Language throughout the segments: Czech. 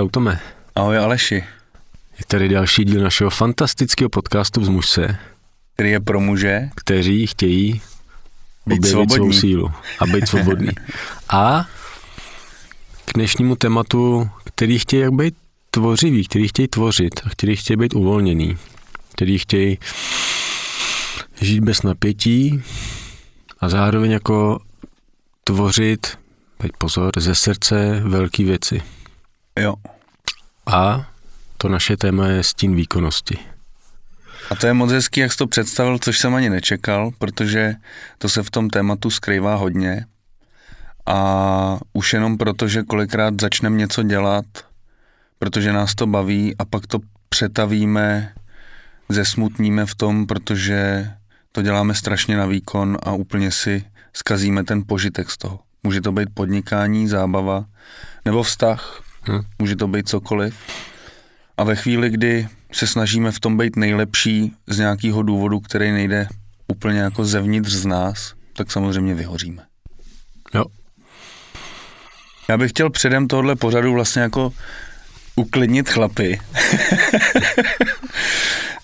Čau Tome. Ahoj Aleši. Je tady další díl našeho fantastického podcastu Vzmuž se. Který je pro muže. Kteří chtějí být svobodní. svou sílu a být svobodný. a k dnešnímu tématu, který chtějí jak být tvořivý, který chtějí tvořit a který chtějí být uvolněný, který chtějí žít bez napětí a zároveň jako tvořit, teď pozor, ze srdce velké věci. Jo. A to naše téma je stín výkonnosti. A to je moc hezký, jak jsi to představil, což jsem ani nečekal, protože to se v tom tématu skrývá hodně. A už jenom proto, že kolikrát začneme něco dělat, protože nás to baví a pak to přetavíme, zesmutníme v tom, protože to děláme strašně na výkon a úplně si skazíme ten požitek z toho. Může to být podnikání, zábava nebo vztah, Hm. může to být cokoliv. A ve chvíli, kdy se snažíme v tom být nejlepší z nějakého důvodu, který nejde úplně jako zevnitř z nás, tak samozřejmě vyhoříme. Jo. Já bych chtěl předem tohle pořadu vlastně jako uklidnit chlapy.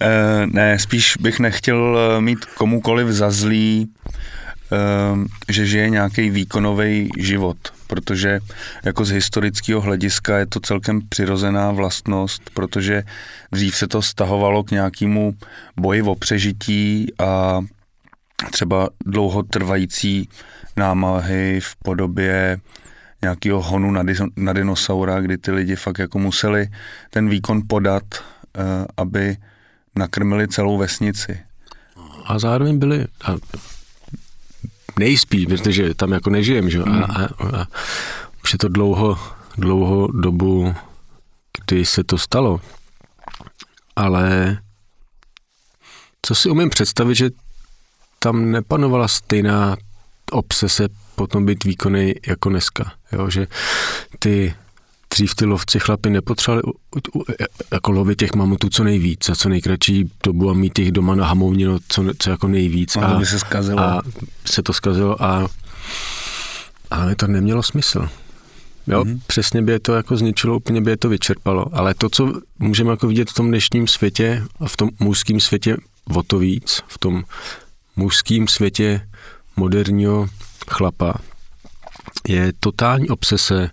Eh, ne, spíš bych nechtěl eh, mít komukoliv za zlý, že žije nějaký výkonový život, protože jako z historického hlediska je to celkem přirozená vlastnost, protože dřív se to stahovalo k nějakému boji o přežití a třeba dlouhotrvající námahy v podobě nějakého honu na, na dinosaura, kdy ty lidi fakt jako museli ten výkon podat, eh, aby nakrmili celou vesnici. A zároveň byli, a nejspíš, protože tam jako nežijem, že? A, a, a už je to dlouho, dlouho dobu, kdy se to stalo. Ale co si umím představit, že tam nepanovala stejná obsese potom být výkonný jako dneska. Jo? Že ty dřív ty lovci chlapi nepotřebovali u- jako lovit těch mamutů co nejvíc, za co nejkratší dobu a mít jich doma na hamovně co, co jako nejvíc. A to by se zkazilo. A se to zkazilo a ale to nemělo smysl. Jo, Mhm. mm-hmm. přesně by je to jako zničilo, úplně by je to vyčerpalo. Ale to, co můžeme jako vidět v tom dnešním světě a v tom mužském světě o to víc, v tom mužském světě moderního chlapa, je totální obsese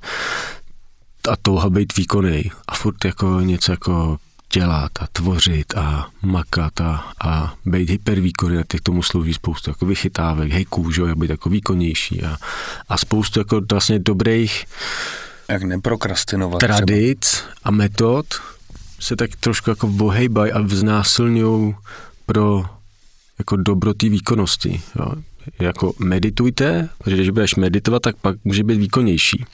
a touha být výkonný a furt jako něco jako dělat a tvořit a makat a, a být hypervýkonný a těch tomu slouží spoustu jako vychytávek, hejků, že jo, být jako výkonnější a, a spoustu jako vlastně dobrých Jak neprokrastinovat třeba. tradic a metod se tak trošku jako vohejbaj a vznásilňují pro jako dobro té výkonnosti. Jo. Jako meditujte, protože když budeš meditovat, tak pak může být výkonnější.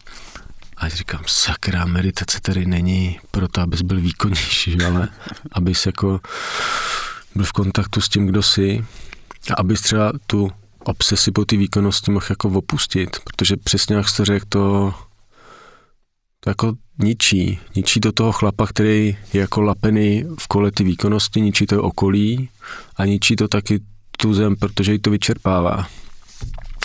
A říkám, sakra, meditace tady není proto, abys byl výkonnější, ale abys jako byl v kontaktu s tím, kdo jsi a abys třeba tu obsesi po té výkonnosti mohl jako opustit, protože přesně jak jste řekl, to, to jako ničí. Ničí to toho chlapa, který je jako lapený v kole ty výkonnosti, ničí to okolí a ničí to taky tu zem, protože ji to vyčerpává.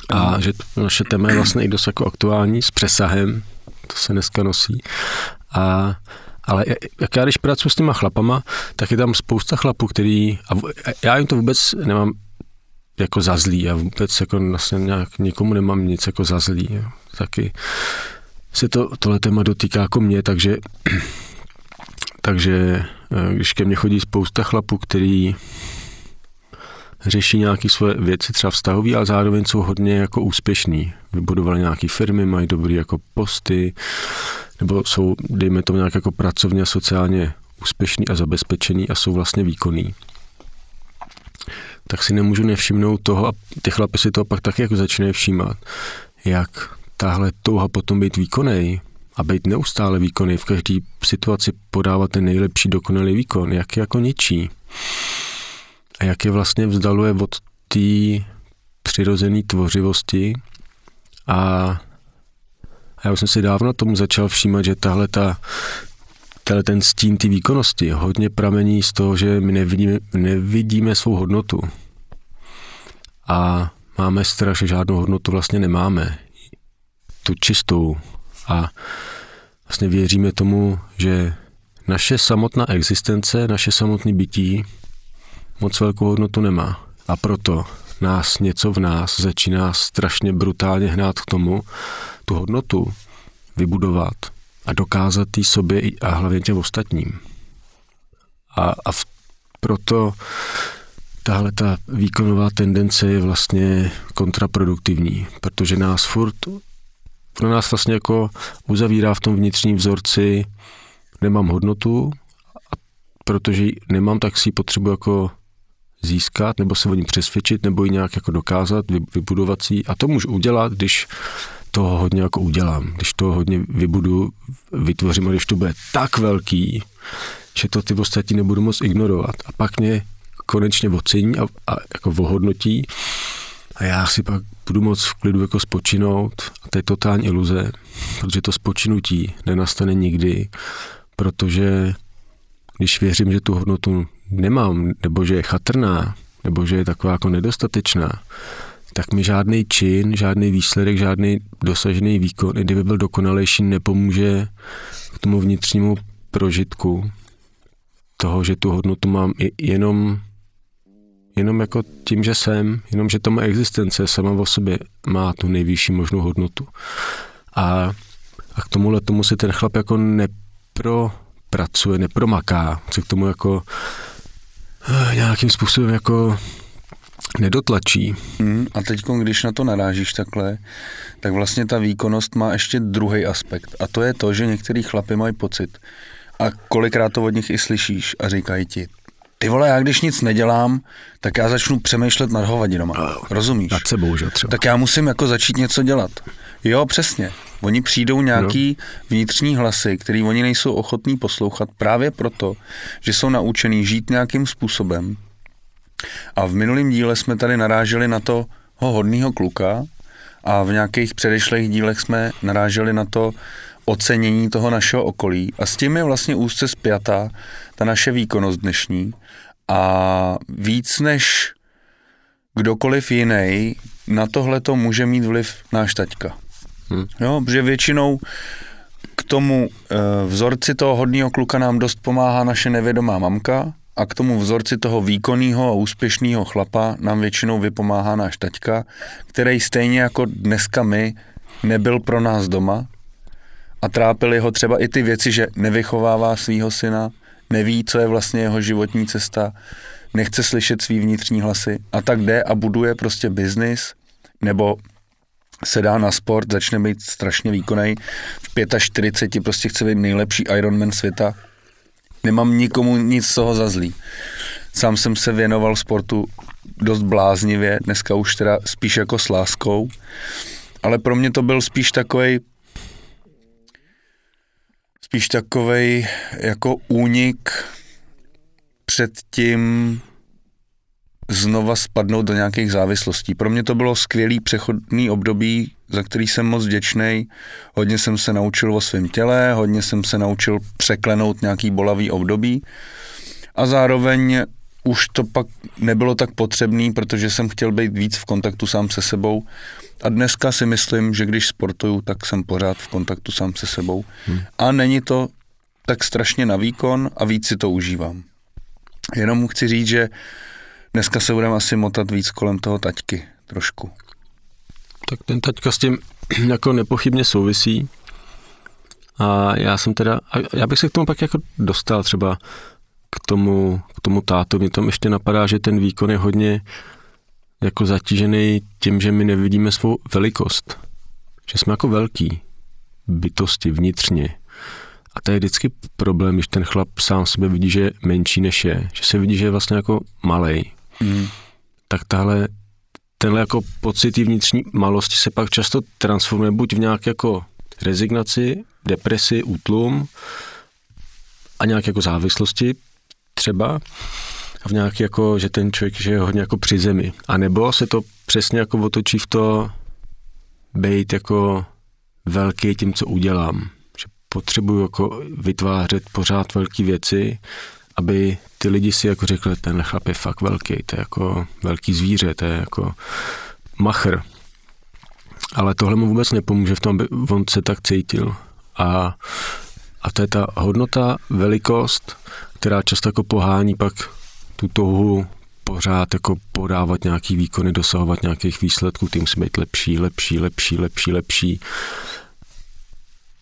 A že naše téma je vlastně i dost jako aktuální s přesahem, to se dneska nosí. A, ale jak já když pracuji s těma chlapama, tak je tam spousta chlapů, který, a já jim to vůbec nemám jako za zlý, já vůbec jako vlastně nějak nikomu nemám nic jako za zlý. Jo. Taky se to, tohle téma dotýká jako mě, takže, takže eh, když ke mně chodí spousta chlapů, který řeší nějaké svoje věci, třeba vztahový, ale zároveň jsou hodně jako úspěšní. Vybudovali nějaké firmy, mají dobrý jako posty, nebo jsou, dejme tomu, nějak jako pracovně a sociálně úspěšný a zabezpečený a jsou vlastně výkonný. Tak si nemůžu nevšimnout toho, a ty chlapi si to pak taky jako začínají všímat, jak tahle touha potom být výkonný a být neustále výkonný, v každé situaci podávat ten nejlepší dokonalý výkon, jak je jako ničí. A jak je vlastně vzdaluje od té přirozené tvořivosti a, já jsem si dávno tomu začal všímat, že tahle ta tenhle ten stín té výkonnosti hodně pramení z toho, že my nevidíme, nevidíme svou hodnotu. A máme strach, že žádnou hodnotu vlastně nemáme. Tu čistou. A vlastně věříme tomu, že naše samotná existence, naše samotné bytí moc velkou hodnotu nemá. A proto nás něco v nás začíná strašně brutálně hnát k tomu, tu hodnotu vybudovat a dokázat jí sobě a hlavně těm ostatním. A, a v, proto tahle ta výkonová tendence je vlastně kontraproduktivní, protože nás furt pro nás vlastně jako uzavírá v tom vnitřním vzorci nemám hodnotu, protože nemám, tak si ji potřebuji jako získat, nebo se o ní přesvědčit, nebo ji nějak jako dokázat, vybudovat si A to můžu udělat, když toho hodně jako udělám, když to hodně vybudu, vytvořím a když to bude tak velký, že to ty ostatní nebudu moc ignorovat. A pak mě konečně ocení a, a jako ohodnotí. A já si pak budu moc v klidu jako spočinout. A to je totální iluze, protože to spočinutí nenastane nikdy, protože když věřím, že tu hodnotu nemám, nebo že je chatrná, nebo že je taková jako nedostatečná, tak mi žádný čin, žádný výsledek, žádný dosažený výkon, i kdyby byl dokonalejší, nepomůže k tomu vnitřnímu prožitku toho, že tu hodnotu mám jenom, jenom jako tím, že jsem, jenom, že to má existence sama o sobě má tu nejvyšší možnou hodnotu. A, a k tomuhle tomu si ten chlap jako nepropracuje, nepromaká, se k tomu jako nějakým způsobem jako nedotlačí. Hmm, a teď, když na to narážíš takhle, tak vlastně ta výkonnost má ještě druhý aspekt. A to je to, že některý chlapy mají pocit, a kolikrát to od nich i slyšíš a říkají ti, ty vole, já když nic nedělám, tak já začnu přemýšlet nad hovadinama. Rozumíš? Nad sebou, že třeba. Tak já musím jako začít něco dělat. Jo, přesně. Oni přijdou nějaký no. vnitřní hlasy, který oni nejsou ochotní poslouchat právě proto, že jsou naučený žít nějakým způsobem, a v minulém díle jsme tady naráželi na to ho hodného kluka a v nějakých předešlých dílech jsme naráželi na to ocenění toho našeho okolí. A s tím je vlastně úzce spjatá ta naše výkonnost dnešní. A víc než kdokoliv jiný na tohle to může mít vliv náš taťka. Hmm. Jo, protože většinou k tomu e, vzorci toho hodného kluka nám dost pomáhá naše nevědomá mamka, a k tomu vzorci toho výkonného a úspěšného chlapa nám většinou vypomáhá náš taťka, který stejně jako dneska my nebyl pro nás doma a trápili ho třeba i ty věci, že nevychovává svého syna, neví, co je vlastně jeho životní cesta, nechce slyšet svý vnitřní hlasy a tak jde a buduje prostě biznis nebo se dá na sport, začne být strašně výkonný, v 45 prostě chce být nejlepší Ironman světa, Nemám nikomu nic z toho za zlý. Sám jsem se věnoval sportu dost bláznivě, dneska už teda spíš jako s láskou, ale pro mě to byl spíš takovej spíš takovej jako únik před tím znova spadnout do nějakých závislostí. Pro mě to bylo skvělý přechodný období, za který jsem moc vděčný. Hodně jsem se naučil o svém těle, hodně jsem se naučil překlenout nějaký bolavý období a zároveň už to pak nebylo tak potřebný, protože jsem chtěl být víc v kontaktu sám se sebou. A dneska si myslím, že když sportuju, tak jsem pořád v kontaktu sám se sebou. Hmm. A není to tak strašně na výkon a víc si to užívám. Jenom chci říct, že Dneska se budeme asi motat víc kolem toho taťky trošku. Tak ten taťka s tím jako nepochybně souvisí. A já jsem teda, já bych se k tomu pak jako dostal třeba k tomu, k tomu tátu. Mě tam ještě napadá, že ten výkon je hodně jako zatížený tím, že my nevidíme svou velikost. Že jsme jako velký bytosti vnitřně. A to je vždycky problém, když ten chlap sám sebe vidí, že je menší než je. Že se vidí, že je vlastně jako malej. Mm. Tak tahle, tenhle jako pocit vnitřní malosti se pak často transformuje buď v nějaké jako rezignaci, depresi, útlum a nějaké jako závislosti třeba a v nějaký jako, že ten člověk že je hodně jako při zemi. A nebo se to přesně jako otočí v to být jako velký tím, co udělám. Že potřebuju jako vytvářet pořád velké věci aby ty lidi si jako řekli, ten chlap je fakt velký, to je jako velký zvíře, to je jako machr. Ale tohle mu vůbec nepomůže v tom, aby on se tak cítil. A, a to je ta hodnota, velikost, která často jako pohání pak tu touhu pořád jako podávat nějaký výkony, dosahovat nějakých výsledků, tím musí být lepší, lepší, lepší, lepší, lepší.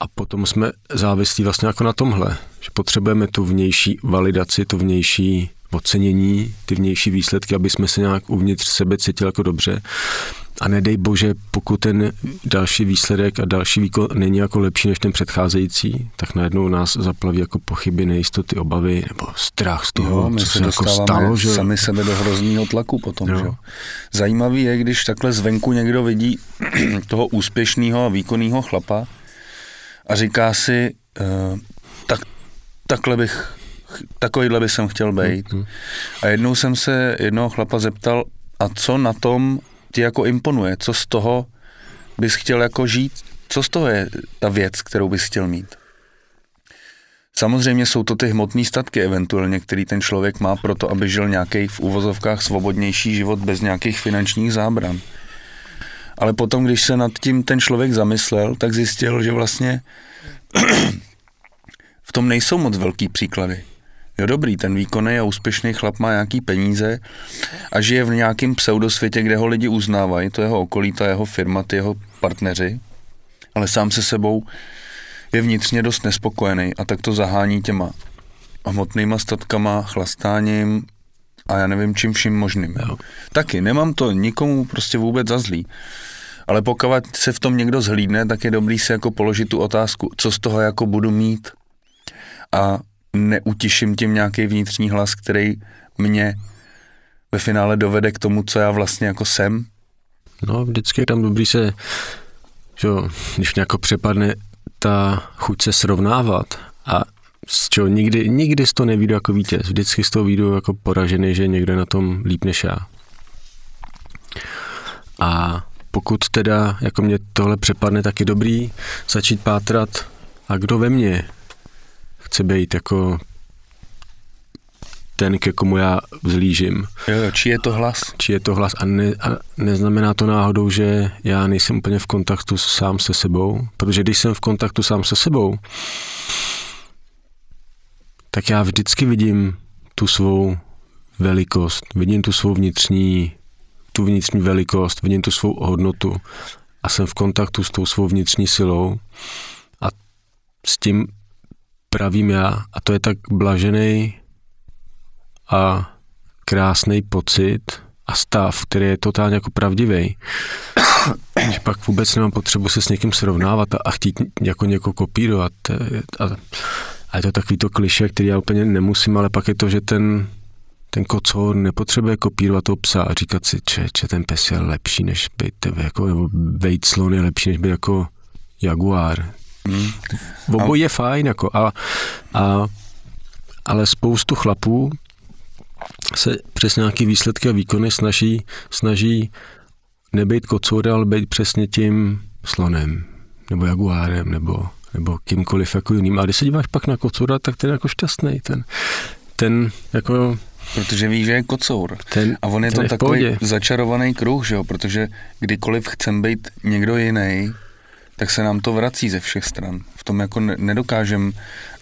A potom jsme závislí vlastně jako na tomhle, že potřebujeme tu vnější validaci, tu vnější ocenění, ty vnější výsledky, aby jsme se nějak uvnitř sebe cítili jako dobře. A nedej bože, pokud ten další výsledek a další výkon není jako lepší než ten předcházející, tak najednou nás zaplaví jako pochyby, nejistoty, obavy nebo strach z toho, jo, co se, se jako stalo. Že... sami sebe do hrozného tlaku potom. Jo. Že? Zajímavý je, když takhle zvenku někdo vidí toho úspěšného a výkonného chlapa a říká si, uh, tak, takhle bych takovýhle by jsem chtěl být. Mm-hmm. A jednou jsem se jednoho chlapa zeptal, a co na tom ti jako imponuje? Co z toho bys chtěl jako žít? Co z toho je ta věc, kterou bys chtěl mít? Samozřejmě jsou to ty hmotné statky eventuálně, který ten člověk má pro to, aby žil nějaký v uvozovkách svobodnější život bez nějakých finančních zábran. Ale potom, když se nad tím ten člověk zamyslel, tak zjistil, že vlastně v tom nejsou moc velký příklady. Jo dobrý, ten výkonný a úspěšný chlap má nějaký peníze a žije v nějakém pseudosvětě, kde ho lidi uznávají, to jeho okolí, ta jeho firma, ty jeho partneři, ale sám se sebou je vnitřně dost nespokojený a tak to zahání těma hmotnýma statkama, chlastáním a já nevím čím vším možným. Jo. Taky, nemám to nikomu prostě vůbec za zlý. Ale pokud se v tom někdo zhlídne, tak je dobrý si jako položit tu otázku, co z toho jako budu mít. A neutiším tím nějaký vnitřní hlas, který mě ve finále dovede k tomu, co já vlastně jako jsem. No, vždycky je tam dobrý se, že když mě jako přepadne ta chuť se srovnávat a z čeho nikdy, nikdy z toho nevídu jako vítěz. Vždycky z toho vídu jako poražený, že někdo na tom líp než já. A pokud teda jako mě tohle přepadne, tak je dobrý začít pátrat a kdo ve mně chce být jako ten, ke komu já vzlížím. Jo, jo, či je to hlas? Či je to hlas a, ne, a neznamená to náhodou, že já nejsem úplně v kontaktu sám se sebou, protože když jsem v kontaktu sám se sebou, tak já vždycky vidím tu svou velikost, vidím tu svou vnitřní, tu vnitřní velikost, vidím tu svou hodnotu a jsem v kontaktu s tou svou vnitřní silou a s tím pravým já a to je tak blažený a krásný pocit a stav, který je totálně jako pravdivý, že pak vůbec nemám potřebu se s někým srovnávat a, a chtít jako někoho kopírovat. A, a je to takový to kliše, který já úplně nemusím, ale pak je to, že ten, ten kocour nepotřebuje kopírovat toho psa a říkat si, že, že ten pes je lepší než být, jako, nebo být slon je lepší než být jako jaguár. Hmm. Obojí je fajn, jako, a, a, ale spoustu chlapů se přes nějaké výsledky a výkony snaží, snaží nebejt kocourem, ale být přesně tím slonem, nebo jaguárem, nebo, nebo kýmkoliv jako jiným. A když se díváš pak na kocoura, tak ten je jako šťastný. Ten, ten jako Protože víš, že je kocour. Ten, a on je to je takový začarovaný kruh, že jo? protože kdykoliv chcem být někdo jiný, tak se nám to vrací ze všech stran. V tom jako nedokážem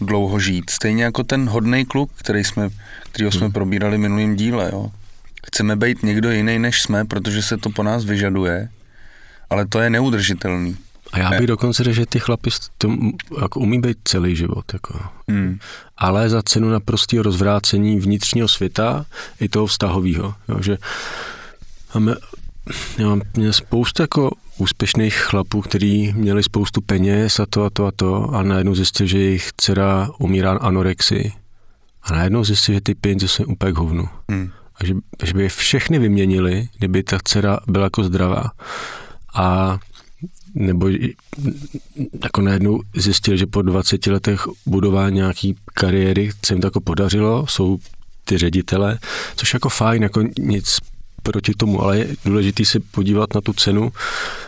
dlouho žít. Stejně jako ten hodný kluk, který jsme, kterýho jsme hmm. probírali v minulým díle. Jo. Chceme být někdo jiný, než jsme, protože se to po nás vyžaduje, ale to je neudržitelný. A já bych ne. dokonce řekl, že ty chlapi to jako umí být celý život. Jako. Hmm. Ale za cenu naprostého rozvrácení vnitřního světa i toho vztahového. Že máme, já mám mě spoustu jako úspěšných chlapů, kteří měli spoustu peněz a to a to a to a najednou zjistil, že jejich dcera umírá anorexii a najednou zjistil, že ty peníze jsou úplně k hovnu. Hmm. A že, že by je všechny vyměnili, kdyby ta dcera byla jako zdravá. A nebo jako najednou zjistil, že po 20 letech budování nějaký kariéry se jim to jako podařilo, jsou ty ředitele, což jako fajn, jako nic proti tomu, ale je důležité se podívat na tu cenu,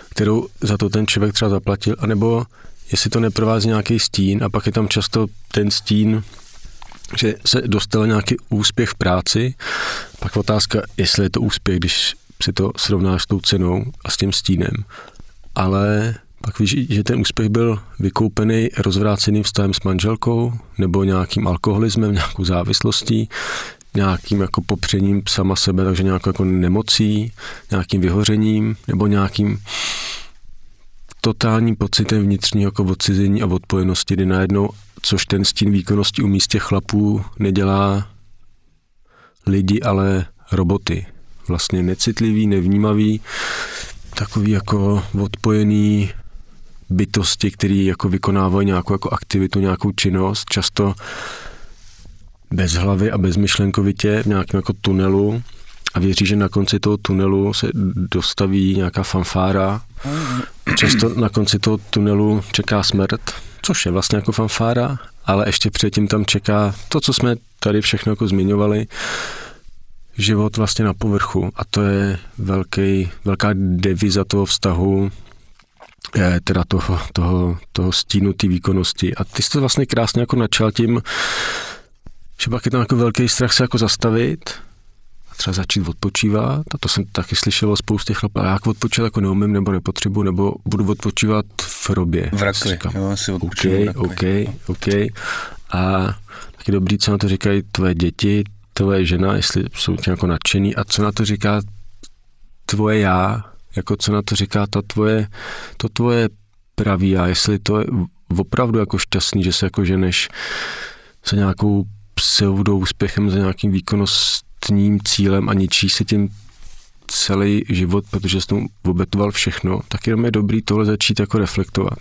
kterou za to ten člověk třeba zaplatil, anebo jestli to neprovází nějaký stín a pak je tam často ten stín, že se dostal nějaký úspěch v práci, pak otázka, jestli je to úspěch, když si to srovnáš s tou cenou a s tím stínem. Ale Pak víš, že ten úspěch byl vykoupený rozvráceným vztahem s manželkou nebo nějakým alkoholismem, nějakou závislostí, nějakým jako popřením sama sebe, takže nějakou jako nemocí, nějakým vyhořením nebo nějakým totálním pocitem vnitřního jako odcizení a odpojenosti, kdy najednou, což ten stín výkonnosti u místě chlapů nedělá lidi, ale roboty. Vlastně necitlivý, nevnímavý, takový jako odpojený bytosti, který jako vykonávají nějakou jako aktivitu, nějakou činnost, často bez hlavy a bezmyšlenkovitě v nějakém jako tunelu a věří, že na konci toho tunelu se dostaví nějaká fanfára. Často na konci toho tunelu čeká smrt, což je vlastně jako fanfára, ale ještě předtím tam čeká to, co jsme tady všechno jako zmiňovali, život vlastně na povrchu a to je velký, velká deviza toho vztahu je, teda toho, toho, toho stínu té výkonnosti. A ty jsi to vlastně krásně jako načal tím, že pak je tam jako velký strach se jako zastavit a třeba začít odpočívat. A to jsem taky slyšel o spoustě chlapů. A jak odpočívat jako neumím nebo nepotřebuji, nebo budu odpočívat v robě. V rakli, jo, asi OK, OK, OK. A taky dobrý, co na to říkají tvoje děti, tvoje žena, jestli jsou tě jako nadšený a co na to říká tvoje já, jako co na to říká ta tvoje, to tvoje pravý já, jestli to je opravdu jako šťastný, že se jako ženeš za nějakou pseudo úspěchem, za nějakým výkonnostním cílem a ničí se tím celý život, protože jsi tomu obětoval všechno, tak jenom je dobrý tohle začít jako reflektovat.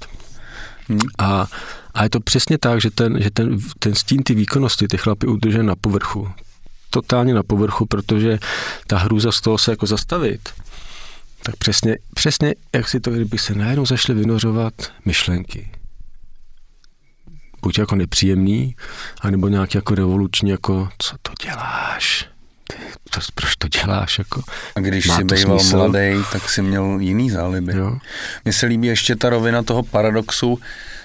Hmm. A, a je to přesně tak, že ten, že ten, ten stín ty výkonnosti ty chlapy udržen na povrchu. Totálně na povrchu, protože ta hrůza z toho se jako zastavit, tak přesně, přesně jak si to, kdyby se najednou zašly vynořovat myšlenky. Buď jako nepříjemný, anebo nějaký jako revoluční, jako co to děláš, to, proč to děláš? Jako, a když jsi býval mladý, tak si měl jiný záliby. Jo. Mně se líbí ještě ta rovina toho paradoxu,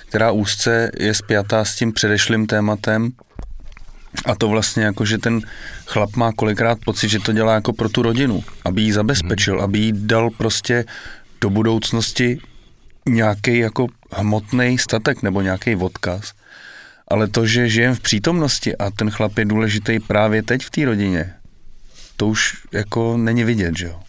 která úzce je spjatá s tím předešlým tématem, a to vlastně jako, že ten chlap má kolikrát pocit, že to dělá jako pro tu rodinu, aby ji zabezpečil, aby jí dal prostě do budoucnosti nějaký jako hmotný statek nebo nějaký odkaz. Ale to, že žijem v přítomnosti a ten chlap je důležitý právě teď v té rodině, to už jako není vidět, že jo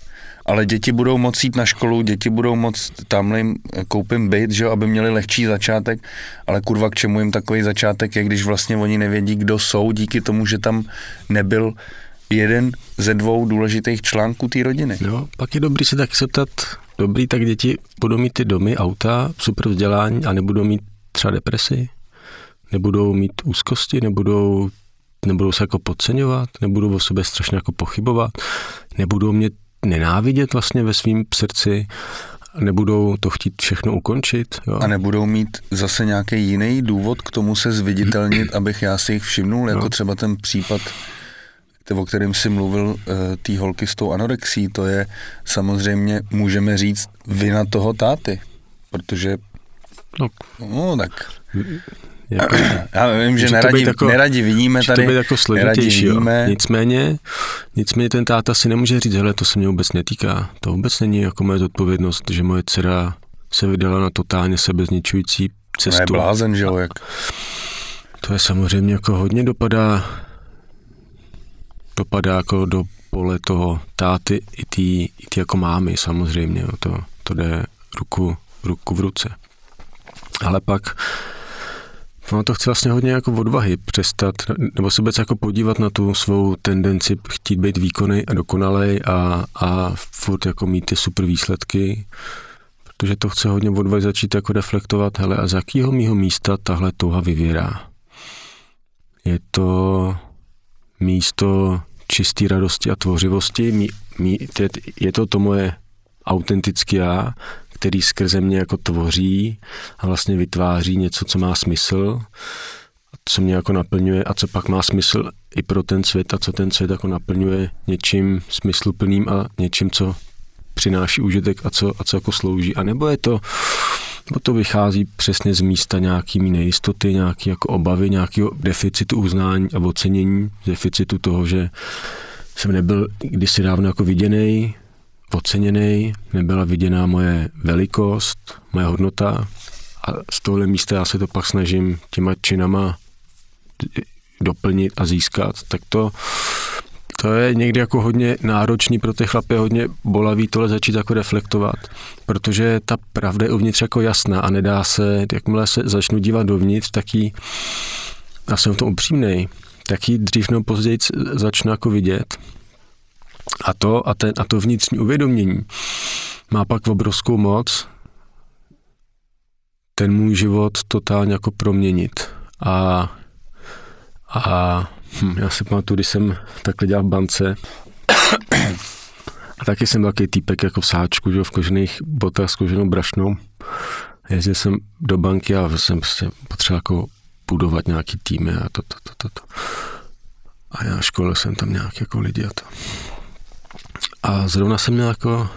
ale děti budou moct jít na školu, děti budou moct tamhle jim koupím byt, že jo, aby měli lehčí začátek, ale kurva k čemu jim takový začátek je, když vlastně oni nevědí, kdo jsou, díky tomu, že tam nebyl jeden ze dvou důležitých článků té rodiny. Jo, pak je dobrý se taky zeptat, dobrý, tak děti budou mít ty domy, auta, super vzdělání a nebudou mít třeba depresi, nebudou mít úzkosti, nebudou, nebudou se jako podceňovat, nebudou o sobě strašně jako pochybovat, nebudou mít nenávidět vlastně ve svém srdci, nebudou to chtít všechno ukončit. Jo? A nebudou mít zase nějaký jiný důvod k tomu se zviditelnit, abych já si jich všimnul, jako no. třeba ten případ, o kterém si mluvil, eh, té holky s tou anorexí, to je samozřejmě, můžeme říct, vina toho táty, protože no, no tak jako, Já vím, že neradi, jako, neradi vidíme tady. To být jako složitější, Nicméně, nicméně ten táta si nemůže říct, hele, to se mě vůbec netýká. To vůbec není jako moje zodpovědnost, že moje dcera se vydala na totálně sebezničující cestu. To je blázen, že jo, jak? To je samozřejmě jako hodně dopadá dopadá jako do pole toho táty i ty i tý jako mámy samozřejmě, jo. To, to jde ruku, ruku v ruce. Ale pak No to chce vlastně hodně jako odvahy přestat, nebo se jako podívat na tu svou tendenci chtít být výkonný a dokonalej a, a furt jako mít ty super výsledky, protože to chce hodně odvahy začít jako reflektovat, hele, a z jakého mýho místa tahle touha vyvěrá. Je to místo čisté radosti a tvořivosti, mí, mí, je to to moje autentické já, který skrze mě jako tvoří a vlastně vytváří něco, co má smysl, co mě jako naplňuje a co pak má smysl i pro ten svět a co ten svět jako naplňuje něčím smysluplným a něčím, co přináší užitek a co, a co jako slouží. A nebo je to, nebo to vychází přesně z místa nějaký nejistoty, nějaký jako obavy, nějakého deficitu uznání a ocenění, deficitu toho, že jsem nebyl kdysi dávno jako viděný, oceněný, nebyla viděná moje velikost, moje hodnota a z tohle místa já se to pak snažím těma činama doplnit a získat, tak to, to je někdy jako hodně náročný pro ty chlapy, hodně bolavý tohle začít jako reflektovat, protože ta pravda je uvnitř jako jasná a nedá se, jakmile se začnu dívat dovnitř, tak jí, já jsem v tom upřímnej, tak ji dřív nebo později začnu jako vidět. A to, a, ten, a to vnitřní uvědomění má pak obrovskou moc ten můj život totálně jako proměnit. A, a hm, já si pamatuju, když jsem takhle dělal v bance, a taky jsem byl takový týpek jako v sáčku, že, v kožených botách s koženou brašnou. Jezdil jsem do banky a jsem prostě potřeboval jako budovat nějaký týmy a to, to, to, to, to. A já školil jsem tam nějak jako lidi a to. A zrovna jsem měl jako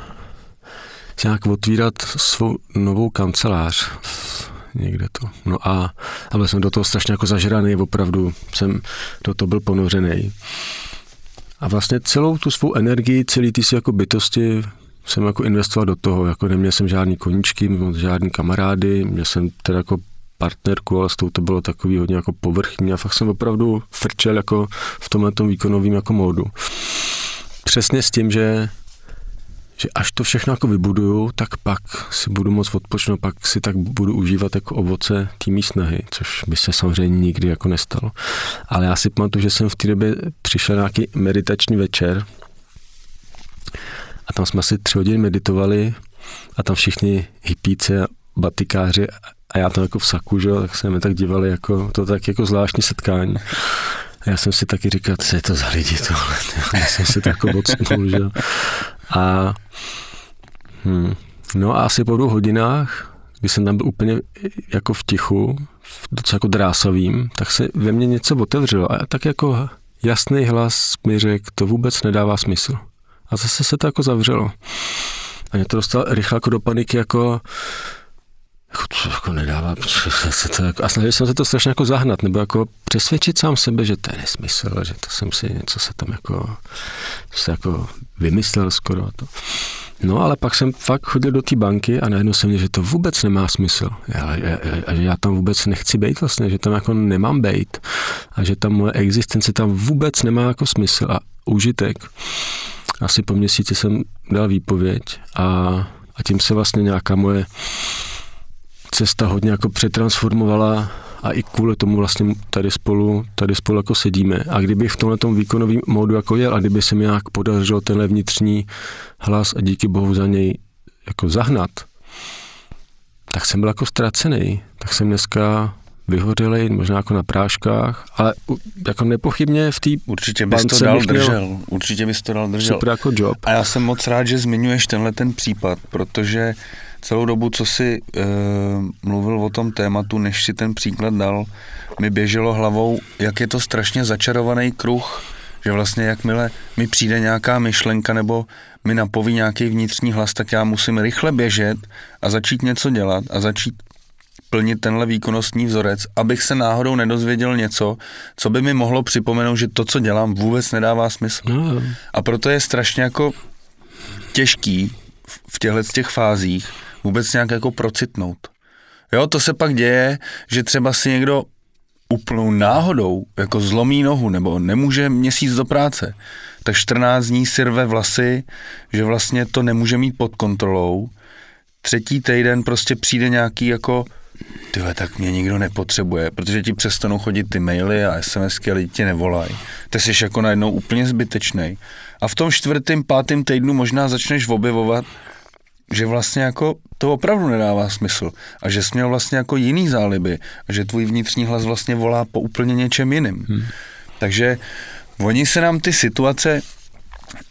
nějak otvírat svou novou kancelář někde to. No a, a byl jsem do toho strašně jako zažraný, opravdu jsem do toho byl ponořený. A vlastně celou tu svou energii, celý ty si jako bytosti jsem jako investoval do toho, jako neměl jsem žádný koníčky, žádný kamarády, měl jsem teda jako partnerku, ale s tou to bylo takový hodně jako povrchní a fakt jsem opravdu frčel jako v tomhle tom výkonovém jako módu. Přesně s tím, že že až to všechno jako vybuduju, tak pak si budu moc odpočnout, pak si tak budu užívat jako ovoce té snahy, což by se samozřejmě nikdy jako nestalo. Ale já si pamatuju, že jsem v té době přišel nějaký meditační večer a tam jsme asi tři hodiny meditovali a tam všichni hippíci a batikáři a já tam jako v saku, že tak jsme mi tak dívali, jako, to tak jako zvláštní setkání. Já jsem si taky říkal, co je to za lidi tohle, já jsem si to jako odstnul, že A hm, no a asi po dvou hodinách, kdy jsem tam byl úplně jako v tichu, docela jako drásavým, tak se ve mně něco otevřelo a tak jako jasný hlas mi řekl, to vůbec nedává smysl. A zase se to jako zavřelo. A mě to dostalo rychle jako do paniky, jako jako, to jako nedává, se to jako, a snažil jsem se to strašně jako zahnat, nebo jako přesvědčit sám sebe, že to je nesmysl, že to jsem si něco se tam jako, se jako vymyslel skoro to. No ale pak jsem fakt chodil do té banky a najednou jsem měl, že to vůbec nemá smysl. A že já tam vůbec nechci být vlastně, že tam jako nemám být. A že ta moje existence tam vůbec nemá jako smysl a užitek. Asi po měsíci jsem dal výpověď a, a tím se vlastně nějaká moje cesta hodně jako přetransformovala a i kvůli tomu vlastně tady spolu, tady spolu jako sedíme. A kdyby v tomhle výkonovém módu jako jel a kdyby se mi nějak podařilo tenhle vnitřní hlas a díky bohu za něj jako zahnat, tak jsem byl jako ztracený. Tak jsem dneska vyhořelej, možná jako na práškách, ale jako nepochybně v té Určitě bys to dal držel, určitě bys to dal držel. Super jako job. A já jsem moc rád, že zmiňuješ tenhle ten případ, protože celou dobu, co si e, mluvil o tom tématu, než si ten příklad dal, mi běželo hlavou, jak je to strašně začarovaný kruh, že vlastně jakmile mi přijde nějaká myšlenka nebo mi napoví nějaký vnitřní hlas, tak já musím rychle běžet a začít něco dělat a začít plnit tenhle výkonnostní vzorec, abych se náhodou nedozvěděl něco, co by mi mohlo připomenout, že to, co dělám, vůbec nedává smysl. No. A proto je strašně jako těžký v těchto těch fázích vůbec nějak jako procitnout. Jo, to se pak děje, že třeba si někdo úplnou náhodou jako zlomí nohu nebo nemůže měsíc do práce, tak 14 dní si rve vlasy, že vlastně to nemůže mít pod kontrolou. Třetí týden prostě přijde nějaký jako tyhle, tak mě nikdo nepotřebuje, protože ti přestanou chodit ty maily a SMSky a lidi tě nevolají. Ty jsi jako najednou úplně zbytečný. A v tom čtvrtém, pátém týdnu možná začneš objevovat, že vlastně jako to opravdu nedává smysl a že jsi měl vlastně jako jiný záliby a že tvůj vnitřní hlas vlastně volá po úplně něčem jiným. Hmm. Takže oni se nám ty situace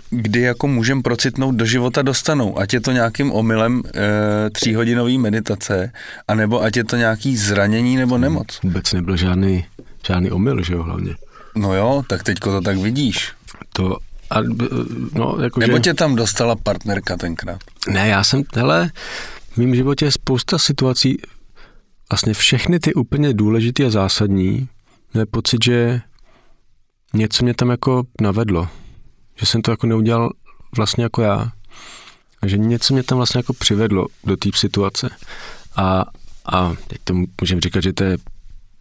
kdy jako můžeme procitnout do života dostanou. Ať je to nějakým omylem e, tříhodinový meditace, anebo ať je to nějaký zranění nebo nemoc. Vůbec nebyl žádný, žádný omyl, že jo, hlavně. No jo, tak teďko to tak vidíš. To a, no, jako Nebo že... tě tam dostala partnerka tenkrát? Ne, já jsem, hele, v mém životě je spousta situací, vlastně všechny ty úplně důležité a zásadní, je pocit, že něco mě tam jako navedlo. Že jsem to jako neudělal vlastně jako já. že něco mě tam vlastně jako přivedlo do té situace. A, a teď to můžeme říkat, že to je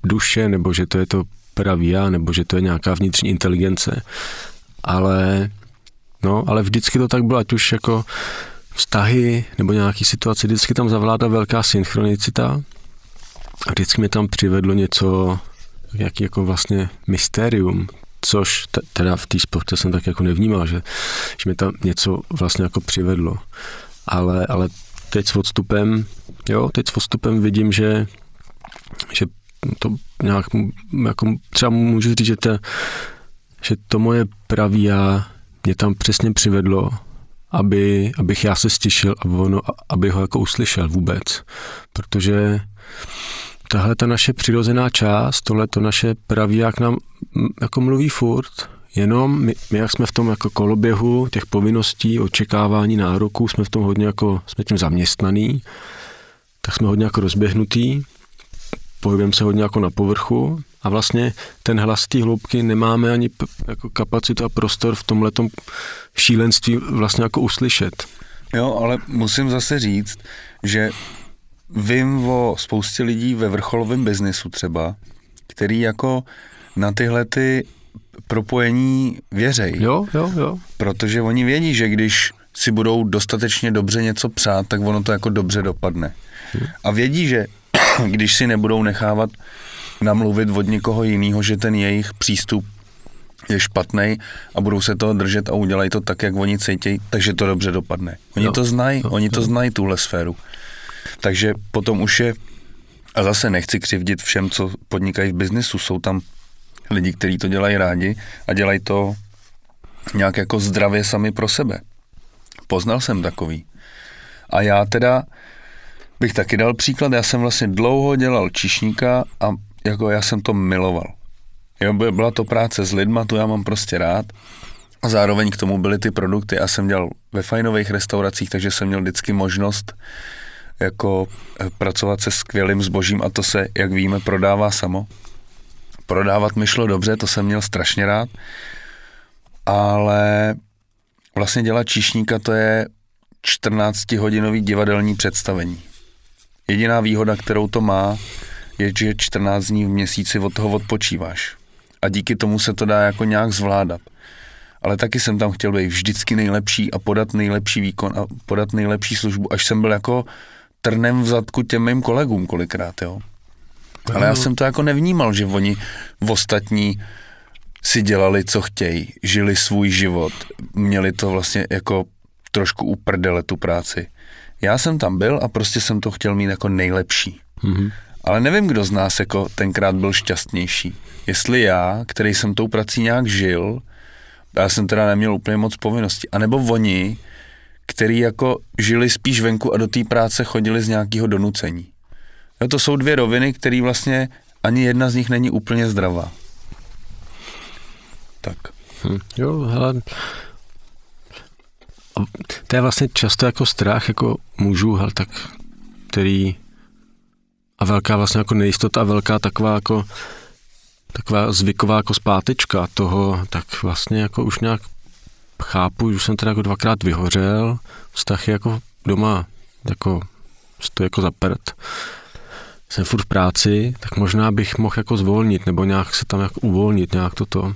duše, nebo že to je to pravý já, nebo že to je nějaká vnitřní inteligence. Ale, no, ale vždycky to tak bylo, ať už jako vztahy nebo nějaký situace, vždycky tam zavládá velká synchronicita a vždycky mě tam přivedlo něco, jaký jako vlastně mystérium, což t- teda v té sportě jsem tak jako nevnímal, že, že mi tam něco vlastně jako přivedlo. Ale, ale teď s odstupem, jo, teď s odstupem vidím, že, že to nějak, jako třeba můžu říct, že, to, že to moje pravý já mě tam přesně přivedlo, aby, abych já se stišil a ono, aby ho jako uslyšel vůbec. Protože tahle ta naše přirozená část, tohle to naše praví, jak nám jako mluví furt, jenom my, my, jak jsme v tom jako koloběhu těch povinností, očekávání, nároků, jsme v tom hodně jako, jsme tím zaměstnaný, tak jsme hodně jako rozběhnutý, pohybujeme se hodně jako na povrchu a vlastně ten hlas té hloubky nemáme ani jako kapacitu a prostor v tomhle šílenství vlastně jako uslyšet. Jo, ale musím zase říct, že vím o spoustě lidí ve vrcholovém biznesu třeba, který jako na tyhle ty propojení věřej. Jo, jo, jo. Protože oni vědí, že když si budou dostatečně dobře něco přát, tak ono to jako dobře dopadne. A vědí, že když si nebudou nechávat namluvit od někoho jiného, že ten jejich přístup je špatný a budou se toho držet a udělají to tak, jak oni cítí, takže to dobře dopadne. Oni jo, to znají, jo, oni to jo. znají, tuhle sféru. Takže potom už je, a zase nechci křivdit všem, co podnikají v biznisu, jsou tam lidi, kteří to dělají rádi a dělají to nějak jako zdravě sami pro sebe. Poznal jsem takový. A já teda bych taky dal příklad, já jsem vlastně dlouho dělal čišníka a jako já jsem to miloval. Jo, byla to práce s lidma, tu já mám prostě rád. A zároveň k tomu byly ty produkty. Já jsem dělal ve fajnových restauracích, takže jsem měl vždycky možnost jako eh, pracovat se skvělým zbožím a to se, jak víme, prodává samo. Prodávat mi šlo dobře, to jsem měl strašně rád, ale vlastně dělat číšníka to je 14-hodinový divadelní představení. Jediná výhoda, kterou to má, je, že 14 dní v měsíci od toho odpočíváš. A díky tomu se to dá jako nějak zvládat. Ale taky jsem tam chtěl být vždycky nejlepší a podat nejlepší výkon a podat nejlepší službu, až jsem byl jako trnem v zadku těm mým kolegům kolikrát, jo. Ale já jsem to jako nevnímal, že oni v ostatní si dělali, co chtějí, žili svůj život, měli to vlastně jako trošku uprdele tu práci. Já jsem tam byl a prostě jsem to chtěl mít jako nejlepší. Mm-hmm. Ale nevím, kdo z nás jako tenkrát byl šťastnější. Jestli já, který jsem tou prací nějak žil, já jsem teda neměl úplně moc povinností, anebo oni, který jako žili spíš venku a do té práce chodili z nějakého donucení. Jo, to jsou dvě roviny, které vlastně ani jedna z nich není úplně zdravá. Tak. Hm, jo, hele, to je vlastně často jako strach jako mužů, hele, tak, který a velká vlastně jako nejistota a velká taková jako taková zvyková jako zpátečka toho, tak vlastně jako už nějak chápu, že už jsem teda jako dvakrát vyhořel, vztah je jako doma jako stojí jako za prd. Jsem furt v práci, tak možná bych mohl jako zvolnit, nebo nějak se tam jako uvolnit, nějak toto.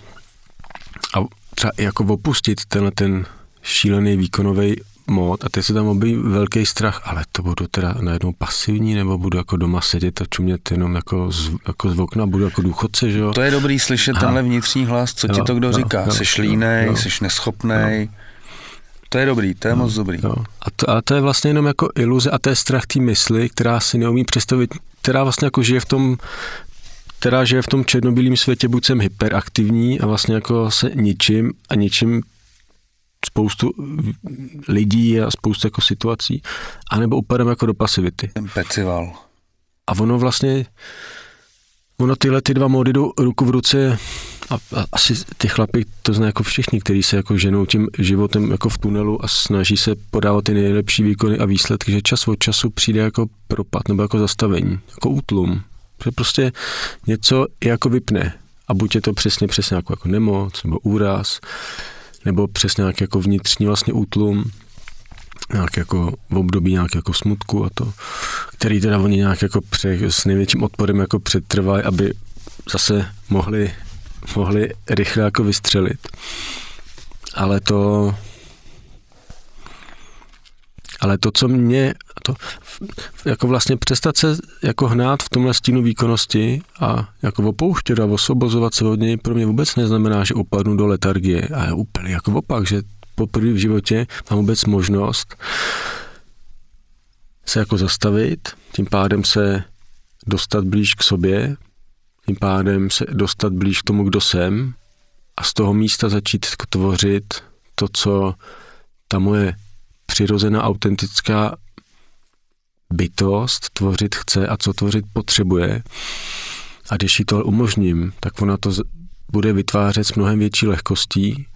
A třeba jako opustit tenhle ten šílený výkonový mod a teď se tam objeví velký strach, ale to budu teda najednou pasivní, nebo budu jako doma sedět a čumět jenom jako z, jako z okna, budu jako důchodce, že jo? To je dobrý slyšet Aha. tenhle vnitřní hlas, co jo, ti to kdo jo, říká. Jo, jsi línej, jo, jsi neschopnej. Jo. To je dobrý, to je jo, moc dobrý. Jo. A, to, a to je vlastně jenom jako iluze a to je strach té mysli, která si neumí představit, která vlastně jako žije v tom která žije v tom černobílém světě, buď jsem hyperaktivní a vlastně jako se ničím a ničím spoustu lidí a spoustu jako situací, anebo upademe jako do pasivity. Ten pecival. A ono vlastně, ono tyhle ty dva módy jdou ruku v ruce a, a asi ty chlapy to znají jako všichni, kteří se jako ženou tím životem jako v tunelu a snaží se podávat ty nejlepší výkony a výsledky, že čas od času přijde jako propad nebo jako zastavení, jako útlum. Že prostě něco jako vypne. A buď je to přesně přesně jako, jako nemoc nebo úraz, nebo přes nějaký jako vnitřní vlastně útlum, nějak jako v období nějak jako smutku a to, který teda oni nějak jako pře, s největším odporem jako přetrvají, aby zase mohli, mohli rychle jako vystřelit. Ale to, ale to, co mě, to, jako vlastně přestat se jako hnát v tomhle stínu výkonnosti a jako opouštět a osobozovat se od něj pro mě vůbec neznamená, že opadnu do letargie. A je úplně jako opak, že poprvé v životě mám vůbec možnost se jako zastavit, tím pádem se dostat blíž k sobě, tím pádem se dostat blíž k tomu, kdo jsem a z toho místa začít tvořit to, co ta moje přirozená, autentická bytost tvořit chce a co tvořit potřebuje. A když jí to umožním, tak ona to bude vytvářet s mnohem větší lehkostí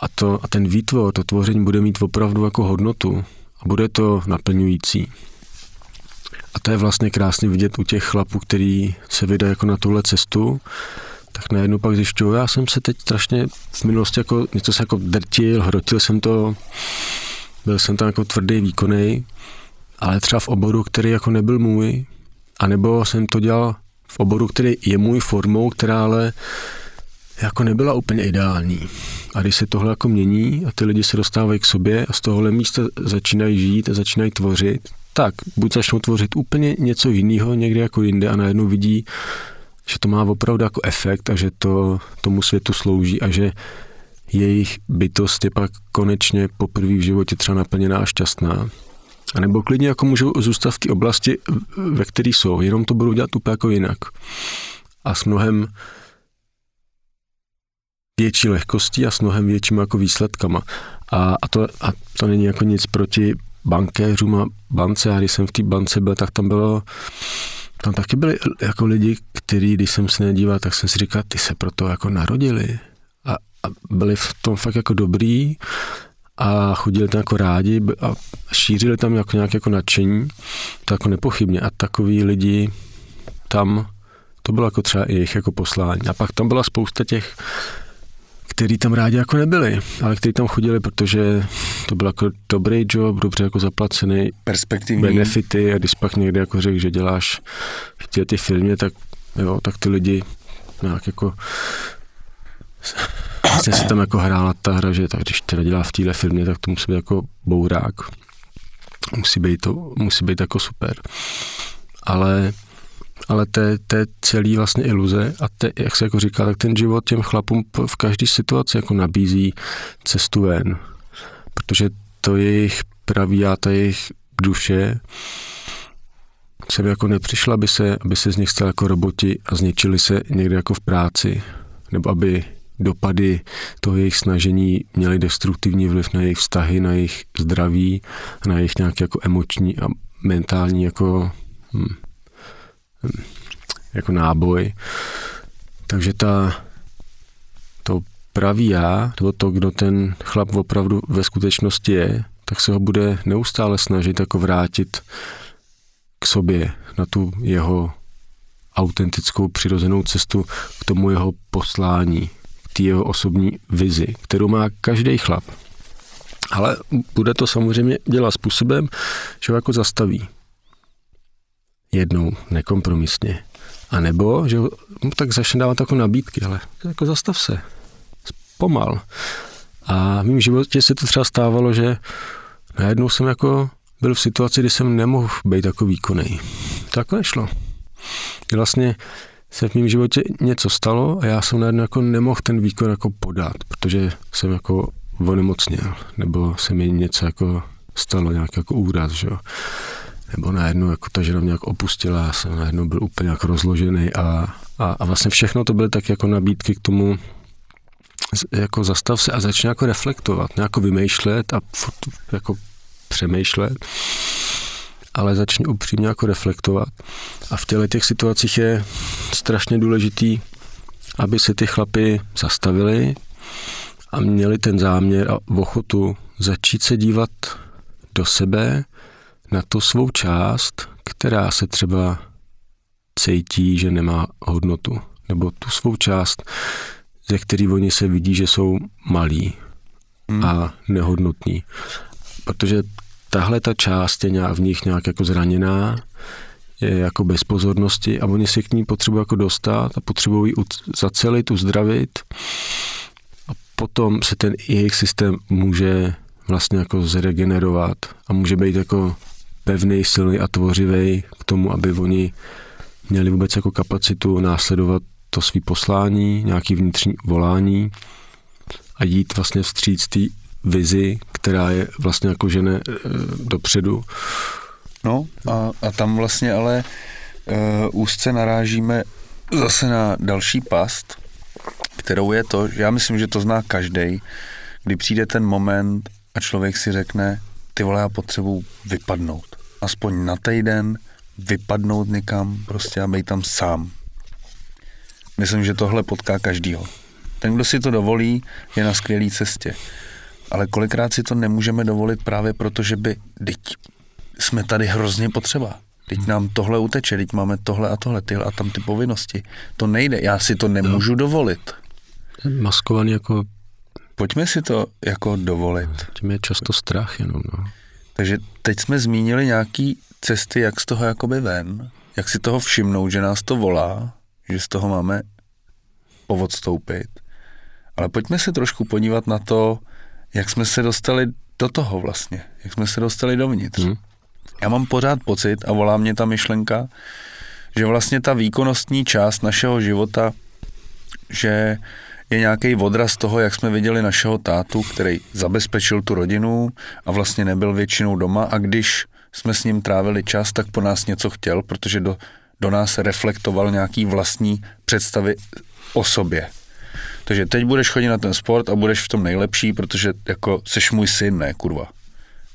a, to, a ten výtvor, to tvoření bude mít opravdu jako hodnotu a bude to naplňující. A to je vlastně krásně vidět u těch chlapů, který se vydají jako na tuhle cestu, tak najednou pak zjišťuju, já jsem se teď strašně v minulosti jako něco se jako drtil, hrotil jsem to, byl jsem tam jako tvrdý výkonný, ale třeba v oboru, který jako nebyl můj, anebo jsem to dělal v oboru, který je můj formou, která ale jako nebyla úplně ideální. A když se tohle jako mění a ty lidi se dostávají k sobě a z tohohle místa začínají žít a začínají tvořit, tak buď začnou tvořit úplně něco jiného někde jako jinde a najednou vidí, že to má opravdu jako efekt a že to tomu světu slouží a že jejich bytost je pak konečně poprvé v životě třeba naplněná a šťastná. A nebo klidně jako můžou zůstat v té oblasti, ve které jsou, jenom to budou dělat úplně jako jinak. A s mnohem větší lehkostí a s mnohem většími jako výsledkama. A, a, to, a to není jako nic proti bankéřům a bance. A když jsem v té bance byl, tak tam bylo tam taky byli jako lidi, kteří, když jsem se nedíval, tak jsem si říkal, ty se proto jako narodili. Byli v tom fakt jako dobrý a chodili tam jako rádi a šířili tam jako nějaké jako nadšení, to jako nepochybně. A takový lidi tam, to bylo jako třeba jejich jako poslání. A pak tam byla spousta těch který tam rádi jako nebyli, ale kteří tam chodili, protože to byl jako dobrý job, dobře jako zaplacený, perspektivní benefity a když pak někde jako řekl, že děláš v ty firmě, tak jo, tak ty lidi nějak jako vlastně se tam jako hrála ta hra, že tak když teda dělá v téhle firmě, tak to musí být jako bourák. Musí být to, musí být jako super. Ale ale to je, celý vlastně iluze a te, jak se jako říká, tak ten život těm chlapům v každé situaci jako nabízí cestu ven, protože to je jejich pravý a ta jejich duše se jako nepřišla, aby se, aby se z nich stali jako roboti a zničili se někde jako v práci, nebo aby dopady toho jejich snažení měly destruktivní vliv na jejich vztahy, na jejich zdraví, na jejich nějaké jako emoční a mentální jako hm, jako náboj. Takže ta, to pravý já, nebo to, kdo ten chlap opravdu ve skutečnosti je, tak se ho bude neustále snažit jako vrátit k sobě, na tu jeho autentickou přirozenou cestu, k tomu jeho poslání, té jeho osobní vizi, kterou má každý chlap. Ale bude to samozřejmě dělat způsobem, že ho jako zastaví jednou nekompromisně. A nebo, že no, tak začne dávat takové nabídky, ale jako zastav se, pomal. A v mém životě se to třeba stávalo, že najednou jsem jako byl v situaci, kdy jsem nemohl být takový výkonný. To jako nešlo. Vlastně se v mém životě něco stalo a já jsem najednou jako nemohl ten výkon jako podat, protože jsem jako onemocněl, nebo se mi něco jako stalo, nějaký jako úraz, že jo. Nebo najednou jako ta žena mě jako opustila, já jsem najednou byl úplně jako rozložený a, a, a vlastně všechno to byly tak jako nabídky k tomu, jako zastav se a začne jako reflektovat, nějak vymýšlet a jako přemýšlet, ale začne upřímně jako reflektovat. A v těle těch situacích je strašně důležitý, aby se ty chlapy zastavili a měli ten záměr a ochotu začít se dívat do sebe na tu svou část, která se třeba cítí, že nemá hodnotu, nebo tu svou část, ze který oni se vidí, že jsou malí hmm. a nehodnotní. Protože tahle ta část je nějak v nich nějak jako zraněná, je jako bez pozornosti a oni si k ní potřebují jako dostat a potřebují zacelit, uzdravit. A potom se ten jejich systém může vlastně jako zregenerovat a může být jako pevný, silný a tvořivý k tomu, aby oni měli vůbec jako kapacitu následovat to svý poslání, nějaký vnitřní volání a jít vlastně vstříc té vizi, která je vlastně jako žene e, dopředu. No a, a tam vlastně ale e, úzce narážíme zase na další past, kterou je to, já myslím, že to zná každý, kdy přijde ten moment a člověk si řekne, ty vole, já potřebuji vypadnout. Aspoň na týden vypadnout někam prostě a být tam sám. Myslím, že tohle potká každýho. Ten, kdo si to dovolí, je na skvělé cestě. Ale kolikrát si to nemůžeme dovolit právě proto, že by, teď jsme tady hrozně potřeba. Teď nám tohle uteče, teď máme tohle a tohle, tyhle a tam ty povinnosti. To nejde, já si to nemůžu no. dovolit. Maskovaný jako... Pojďme si to jako dovolit. Tím je často strach jenom, no. Takže teď jsme zmínili nějaký cesty, jak z toho jakoby ven, jak si toho všimnout, že nás to volá, že z toho máme povodstoupit. Ale pojďme se trošku podívat na to, jak jsme se dostali do toho vlastně, jak jsme se dostali dovnitř. Hmm. Já mám pořád pocit, a volá mě ta myšlenka, že vlastně ta výkonnostní část našeho života, že je nějaký odraz toho, jak jsme viděli našeho tátu, který zabezpečil tu rodinu a vlastně nebyl většinou doma a když jsme s ním trávili čas, tak po nás něco chtěl, protože do, do nás reflektoval nějaký vlastní představy o sobě. Takže teď budeš chodit na ten sport a budeš v tom nejlepší, protože jako seš můj syn, ne kurva.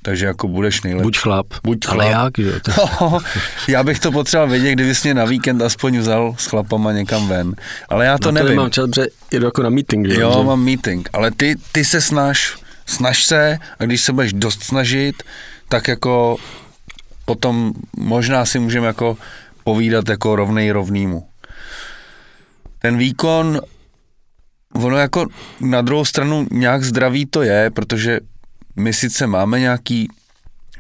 Takže jako budeš nejlepší. Buď chlap. Buď chlap. Ale jak, že? No, já bych to potřeboval vědět, kdybys mě na víkend aspoň vzal s chlapama někam ven. Ale já to no, nevím. Mám čas, protože jedu jako na meeting. Že? Jo, mám meeting. Ale ty, ty se snaž, snaž se a když se budeš dost snažit, tak jako potom možná si můžeme jako povídat jako rovnej rovnýmu. Ten výkon, ono jako na druhou stranu nějak zdravý to je, protože my sice máme nějaký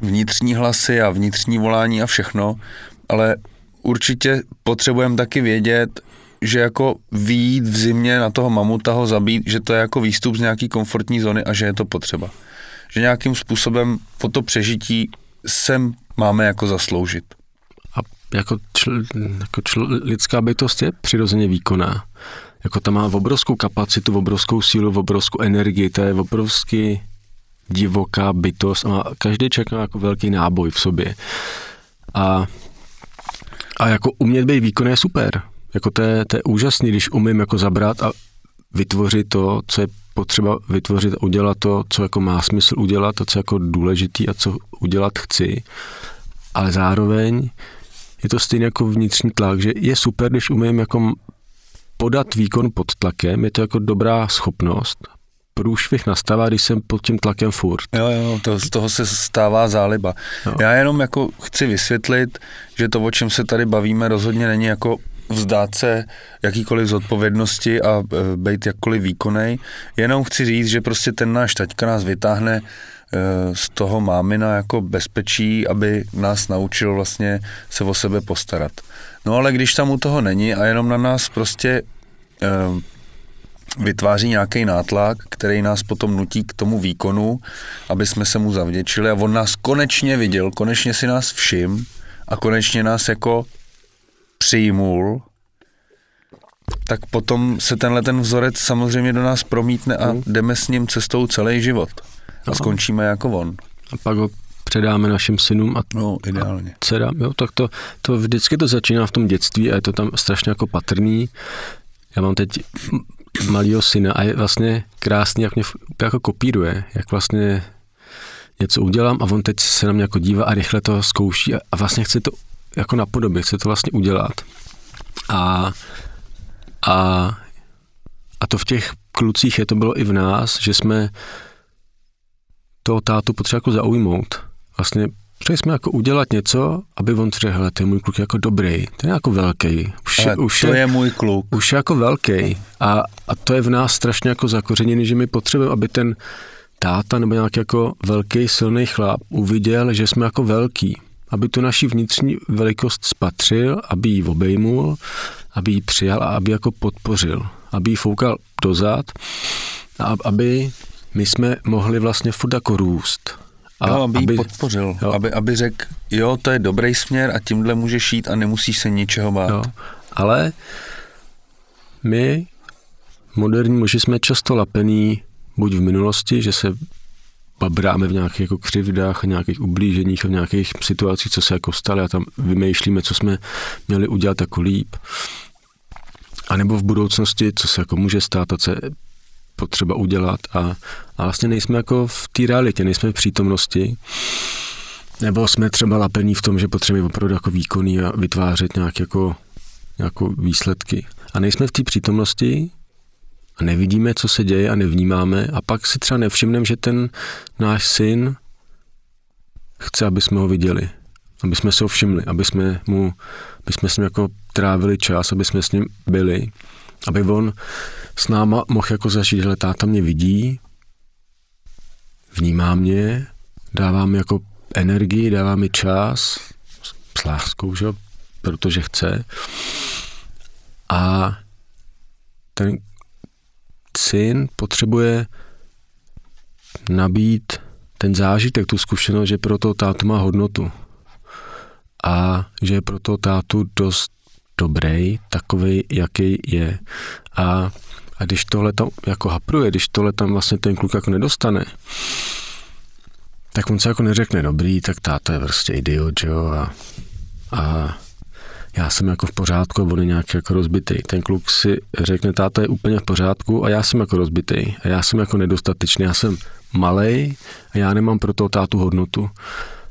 vnitřní hlasy a vnitřní volání a všechno, ale určitě potřebujeme taky vědět, že jako výjít v zimě na toho mamuta ho zabít, že to je jako výstup z nějaký komfortní zóny a že je to potřeba. Že nějakým způsobem po to přežití sem máme jako zasloužit. A jako, čl, jako čl, lidská bytost je přirozeně výkonná. Jako ta má obrovskou kapacitu, obrovskou sílu, obrovskou energii, to je obrovský divoká bytost a každý člověk má jako velký náboj v sobě. A, a jako umět být výkon je super. Jako to je, to je úžasný, když umím jako zabrat a vytvořit to, co je potřeba vytvořit a udělat to, co jako má smysl udělat, to, co je jako důležitý a co udělat chci. Ale zároveň je to stejně jako vnitřní tlak, že je super, když umím jako podat výkon pod tlakem, je to jako dobrá schopnost, průšvih nastává, když jsem pod tím tlakem furt. Jo, jo, to, z toho se stává záliba. Jo. Já jenom jako chci vysvětlit, že to, o čem se tady bavíme, rozhodně není jako vzdát se jakýkoliv zodpovědnosti a e, být jakkoliv výkonej. Jenom chci říct, že prostě ten náš taťka nás vytáhne e, z toho mámina jako bezpečí, aby nás naučil vlastně se o sebe postarat. No ale když tam u toho není a jenom na nás prostě e, vytváří nějaký nátlak, který nás potom nutí k tomu výkonu, aby jsme se mu zavděčili a on nás konečně viděl, konečně si nás všim a konečně nás jako přijmul, tak potom se tenhle ten vzorec samozřejmě do nás promítne a hmm. jdeme s ním cestou celý život. A skončíme jako on. A pak ho předáme našim synům a, no, ideálně. a dcerám. Jo, tak to, to vždycky to začíná v tom dětství a je to tam strašně jako patrný. Já mám teď malého syna a je vlastně krásný, jak mě jako kopíruje, jak vlastně něco udělám a on teď se na mě jako dívá a rychle to zkouší a, a vlastně chce to jako napodobit, chce to vlastně udělat. A, a, a to v těch klucích je, to bylo i v nás, že jsme toho tátu potřeba jako zaujmout. Vlastně Chtěli jsme jako udělat něco, aby on řekl, hele, to je můj kluk jako dobrý, ten je jako velký. Už, Ale už to je, je můj kluk. Už je jako velký. A, a to je v nás strašně jako zakořeněný, že my potřebujeme, aby ten táta nebo nějaký jako velký silný chlap uviděl, že jsme jako velký, aby tu naši vnitřní velikost spatřil, aby ji obejmul, aby ji přijal a aby jako podpořil, aby ji foukal dozad a aby my jsme mohli vlastně furt jako růst. A jo, aby, aby podpořil, jo. Aby, aby řekl, jo, to je dobrý směr a tímhle můžeš jít a nemusíš se ničeho bát. Jo. Ale my, moderní muži, jsme často lapení buď v minulosti, že se babráme v nějakých jako křivdách a nějakých ublíženích a v nějakých situacích, co se jako staly a tam vymýšlíme, co jsme měli udělat jako líp. A nebo v budoucnosti, co se jako může stát a co je potřeba udělat a, a vlastně nejsme jako v té realitě, nejsme v přítomnosti. Nebo jsme třeba lapení v tom, že potřebujeme opravdu jako výkonný a vytvářet nějak jako, jako výsledky. A nejsme v té přítomnosti a nevidíme, co se děje a nevnímáme a pak si třeba nevšimneme, že ten náš syn chce, aby jsme ho viděli, aby jsme se ho všimli, aby jsme mu, aby jsme s ním jako trávili čas, aby jsme s ním byli, aby on s náma mohl jako zažít, že táta mě vidí, vnímá mě, dává mi jako energii, dává mi čas, s láskou, že? protože chce. A ten syn potřebuje nabít ten zážitek, tu zkušenost, že pro toho tátu má hodnotu. A že je pro toho tátu dost dobrý, takový, jaký je. A, a když tohle tam jako hapruje, když tohle tam vlastně ten kluk jako nedostane, tak on se jako neřekne, dobrý, tak táta je prostě idiot, jo, a, a já jsem jako v pořádku on je nějak jako rozbitý. Ten kluk si řekne, táta je úplně v pořádku a já jsem jako rozbitý. A já jsem jako nedostatečný, já jsem malej a já nemám pro toho tátu hodnotu.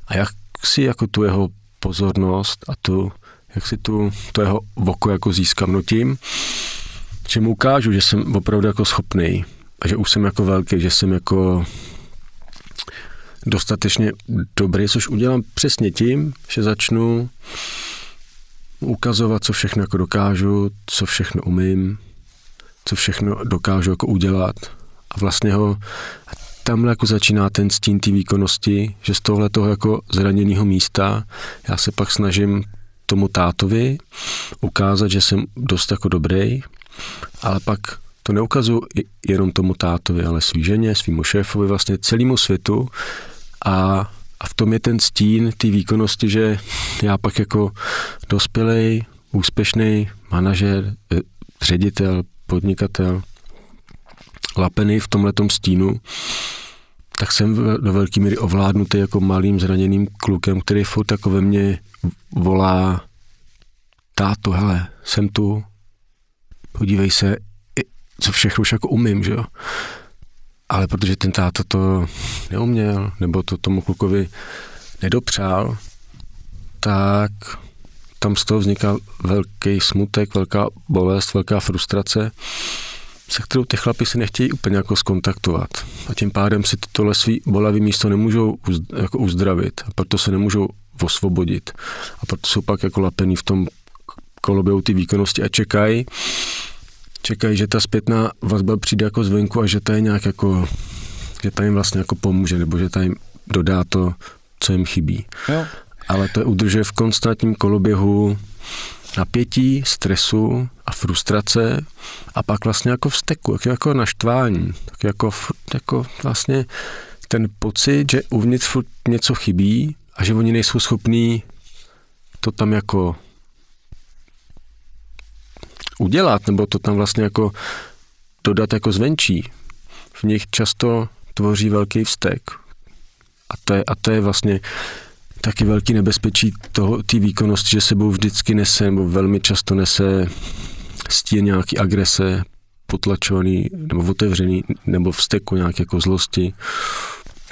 A jak si jako tu jeho pozornost a tu, jak si tu, to jeho oko jako získám, no tím, že mu ukážu, že jsem opravdu jako schopný a že už jsem jako velký, že jsem jako dostatečně dobrý, což udělám přesně tím, že začnu ukazovat, co všechno jako dokážu, co všechno umím, co všechno dokážu jako udělat. A vlastně ho, tamhle jako začíná ten stín té výkonnosti, že z tohle toho jako zraněného místa já se pak snažím tomu tátovi ukázat, že jsem dost jako dobrý, ale pak to neukazuju jenom tomu tátovi, ale svý ženě, svýmu šéfovi, vlastně celému světu. A a v tom je ten stín té výkonnosti, že já pak jako dospělej, úspěšný manažer, eh, ředitel, podnikatel, lapený v tomhletom stínu, tak jsem do velké míry ovládnutý jako malým zraněným klukem, který furt jako ve mně volá táto, hele, jsem tu, podívej se, co všechno už jako umím, že jo ale protože ten táta to neuměl, nebo to tomu klukovi nedopřál, tak tam z toho vzniká velký smutek, velká bolest, velká frustrace, se kterou ty chlapi si nechtějí úplně jako skontaktovat. A tím pádem si tohle svý bolavý místo nemůžou jako uzdravit. A proto se nemůžou osvobodit. A proto jsou pak jako lapený v tom koloběhu ty výkonnosti a čekají, čekají, že ta zpětná vazba přijde jako zvenku a že ta je nějak jako, že ta jim vlastně jako pomůže, nebo že ta jim dodá to, co jim chybí. Jo. Ale to je udržuje v konstantním koloběhu napětí, stresu a frustrace a pak vlastně jako vzteku, jako, jako naštvání, tak jako, jako vlastně ten pocit, že uvnitř furt něco chybí a že oni nejsou schopní to tam jako udělat, nebo to tam vlastně jako dodat jako zvenčí. V nich často tvoří velký vztek. A to je, a to je vlastně taky velký nebezpečí té výkonnosti, že sebou vždycky nese, nebo velmi často nese stín nějaký agrese, potlačovaný nebo otevřený, nebo vzteku nějaké jako zlosti.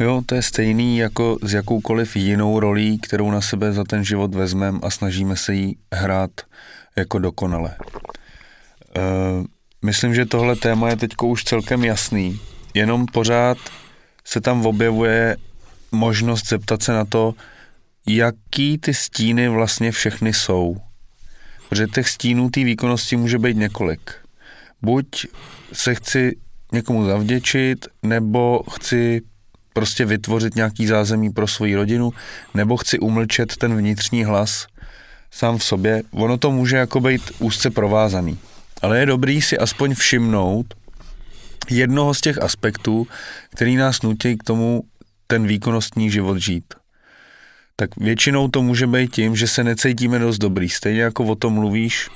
Jo, to je stejný jako s jakoukoliv jinou rolí, kterou na sebe za ten život vezmeme a snažíme se jí hrát jako dokonale. Uh, myslím, že tohle téma je teď už celkem jasný, jenom pořád se tam objevuje možnost zeptat se na to, jaký ty stíny vlastně všechny jsou. Protože těch stínů té výkonnosti může být několik. Buď se chci někomu zavděčit, nebo chci prostě vytvořit nějaký zázemí pro svoji rodinu, nebo chci umlčet ten vnitřní hlas sám v sobě. Ono to může jako být úzce provázaný. Ale je dobrý si aspoň všimnout jednoho z těch aspektů, který nás nutí k tomu ten výkonnostní život žít. Tak většinou to může být tím, že se necítíme dost dobrý. Stejně jako o tom mluvíš.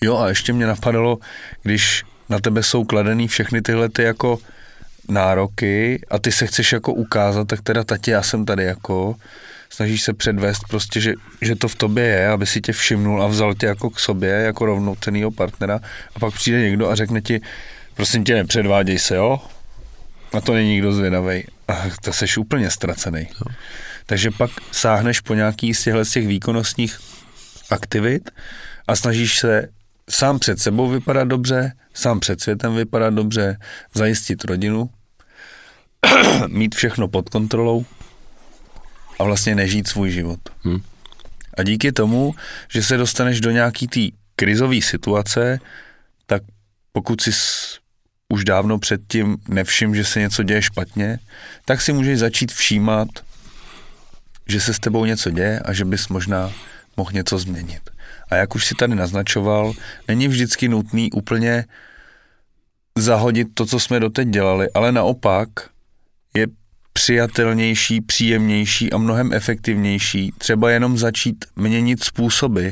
Jo a ještě mě napadalo, když na tebe jsou kladený všechny tyhle ty jako nároky a ty se chceš jako ukázat, tak teda tati, já jsem tady jako, snažíš se předvést prostě, že, že to v tobě je, aby si tě všimnul a vzal tě jako k sobě, jako rovnocenýho partnera a pak přijde někdo a řekne ti, prosím tě, nepředváděj se, jo? A to není nikdo zvědavý. A to seš úplně ztracený. No. Takže pak sáhneš po nějaký z těchto z těch výkonnostních aktivit a snažíš se sám před sebou vypadat dobře, sám před světem vypadat dobře, zajistit rodinu, mít všechno pod kontrolou a vlastně nežít svůj život. Hmm. A díky tomu, že se dostaneš do nějaký té krizové situace, tak pokud si už dávno předtím nevšim, že se něco děje špatně, tak si můžeš začít všímat, že se s tebou něco děje a že bys možná mohl něco změnit. A jak už si tady naznačoval, není vždycky nutný úplně zahodit to, co jsme doteď dělali, ale naopak přijatelnější, příjemnější a mnohem efektivnější třeba jenom začít měnit způsoby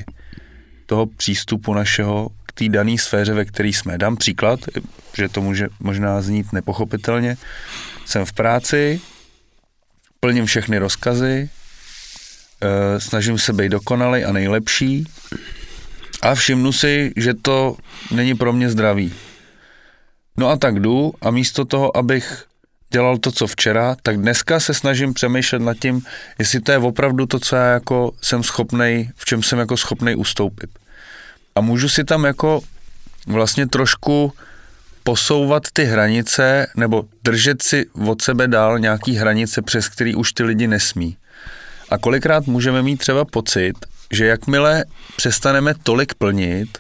toho přístupu našeho k té dané sféře, ve které jsme. Dám příklad, že to může možná znít nepochopitelně. Jsem v práci, plním všechny rozkazy, Eh, snažím se být dokonalý a nejlepší a všimnu si, že to není pro mě zdravý. No a tak jdu a místo toho, abych dělal to, co včera, tak dneska se snažím přemýšlet nad tím, jestli to je opravdu to, co já jako jsem schopnej, v čem jsem jako schopnej ustoupit. A můžu si tam jako vlastně trošku posouvat ty hranice nebo držet si od sebe dál nějaký hranice, přes který už ty lidi nesmí. A kolikrát můžeme mít třeba pocit, že jakmile přestaneme tolik plnit,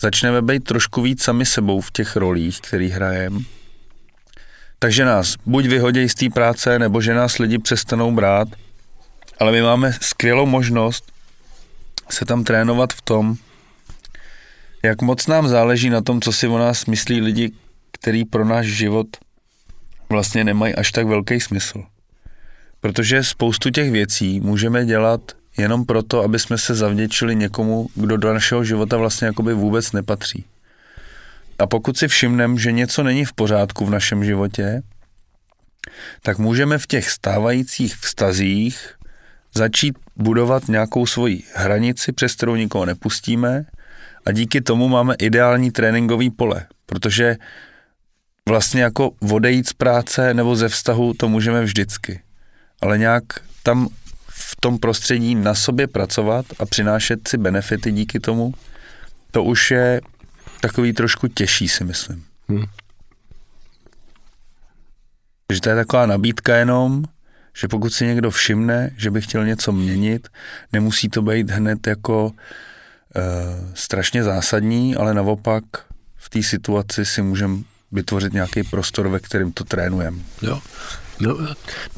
začneme být trošku víc sami sebou v těch rolích, který hrajeme, takže nás buď vyhodí z té práce, nebo že nás lidi přestanou brát, ale my máme skvělou možnost se tam trénovat v tom, jak moc nám záleží na tom, co si o nás myslí lidi, který pro náš život vlastně nemají až tak velký smysl. Protože spoustu těch věcí můžeme dělat jenom proto, aby jsme se zavděčili někomu, kdo do našeho života vlastně jakoby vůbec nepatří. A pokud si všimneme, že něco není v pořádku v našem životě, tak můžeme v těch stávajících vztazích začít budovat nějakou svoji hranici, přes kterou nikoho nepustíme. A díky tomu máme ideální tréninkový pole, protože vlastně jako odejít z práce nebo ze vztahu to můžeme vždycky. Ale nějak tam v tom prostředí na sobě pracovat a přinášet si benefity díky tomu, to už je takový trošku těžší, si myslím. Hmm. Že to je taková nabídka jenom, že pokud si někdo všimne, že by chtěl něco měnit, nemusí to být hned jako e, strašně zásadní, ale naopak v té situaci si můžeme vytvořit nějaký prostor, ve kterém to trénujeme. Jo. No,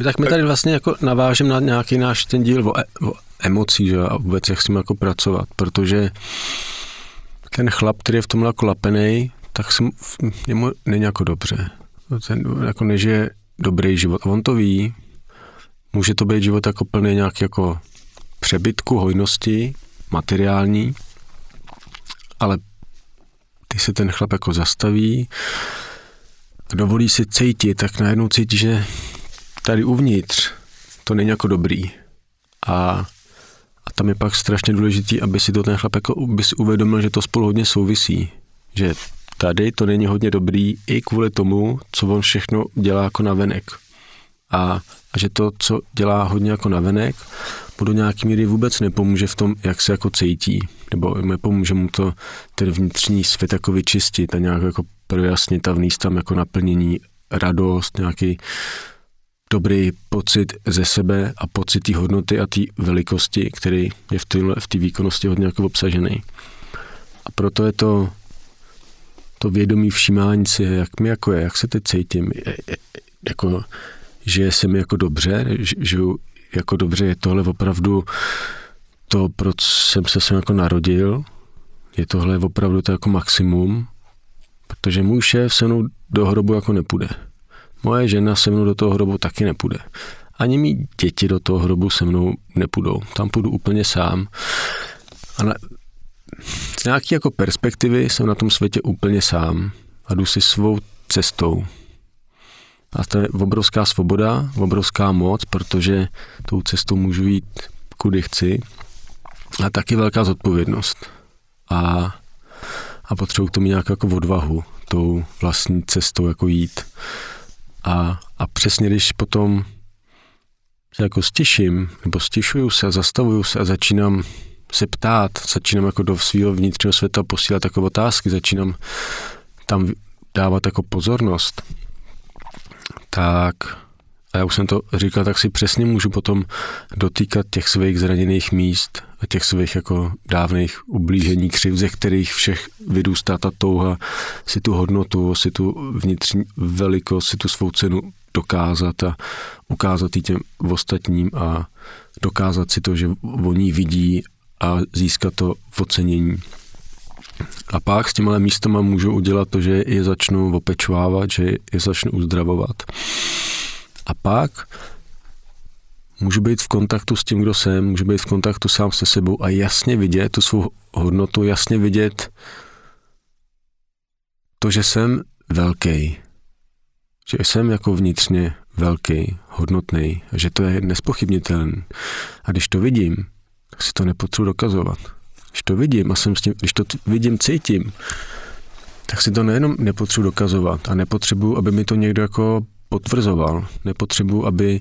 tak my tady vlastně jako navážeme na nějaký náš ten díl o, e, o emocí, že a vůbec jak s tím jako pracovat, protože ten chlap, který je v tomhle jako lapenej, tak se mu není jako dobře. Ten jako nežije dobrý život. A on to ví, může to být život jako plný nějak jako přebytku, hojnosti, materiální, ale ty se ten chlap jako zastaví, dovolí si cítit, tak najednou cítí, že tady uvnitř to není jako dobrý. A, a tam je pak strašně důležitý, aby si to ten chlap jako by si uvědomil, že to spolu hodně souvisí. Že tady to není hodně dobrý i kvůli tomu, co on všechno dělá jako navenek. A, a že to, co dělá hodně jako navenek, mu do nějaký míry vůbec nepomůže v tom, jak se jako cítí. Nebo nepomůže mu to ten vnitřní svět jako vyčistit a nějak jako projasnit a vníst tam jako naplnění, radost, nějaký dobrý pocit ze sebe a pocit té hodnoty a té velikosti, který je v té v výkonnosti hodně jako obsažený. A proto je to to vědomí všímání si, jak mi jako je, jak se teď cítím, jako, že jsem jako dobře, že jako dobře je tohle opravdu to, proč jsem se sem jako narodil, je tohle opravdu to jako maximum, protože můj šéf se mnou do hrobu jako nepůjde. Moje žena se mnou do toho hrobu taky nepůjde. Ani mý děti do toho hrobu se mnou nepůjdou. Tam půjdu úplně sám. A na, z nějaké jako perspektivy jsem na tom světě úplně sám a jdu si svou cestou. A to je obrovská svoboda, obrovská moc, protože tou cestou můžu jít kudy chci. A taky velká zodpovědnost. A, a potřebuji k tomu nějak jako odvahu, tou vlastní cestou jako jít. A, a přesně když potom se jako stiším, nebo stišuju se a zastavuju se a začínám se ptát, začínám jako do svého vnitřního světa posílat takové otázky, začínám tam dávat jako pozornost, tak a já už jsem to říkal, tak si přesně můžu potom dotýkat těch svých zraněných míst a těch svých jako dávných ublížení, křiv, ze kterých všech vyrůstá ta touha si tu hodnotu, si tu vnitřní velikost, si tu svou cenu dokázat a ukázat ji těm ostatním a dokázat si to, že oni vidí a získat to v ocenění. A pak s těma místama můžu udělat to, že je začnu opečovávat, že je začnu uzdravovat. A pak můžu být v kontaktu s tím, kdo jsem, můžu být v kontaktu sám se sebou a jasně vidět tu svou hodnotu, jasně vidět to, že jsem velký, že jsem jako vnitřně velký, hodnotný, že to je nespochybnitelné. A když to vidím, tak si to nepotřebuji dokazovat. Když to vidím a jsem s tím, když to vidím, cítím, tak si to nejenom nepotřebuji dokazovat a nepotřebuji, aby mi to někdo jako potvrzoval. Nepotřebuji, aby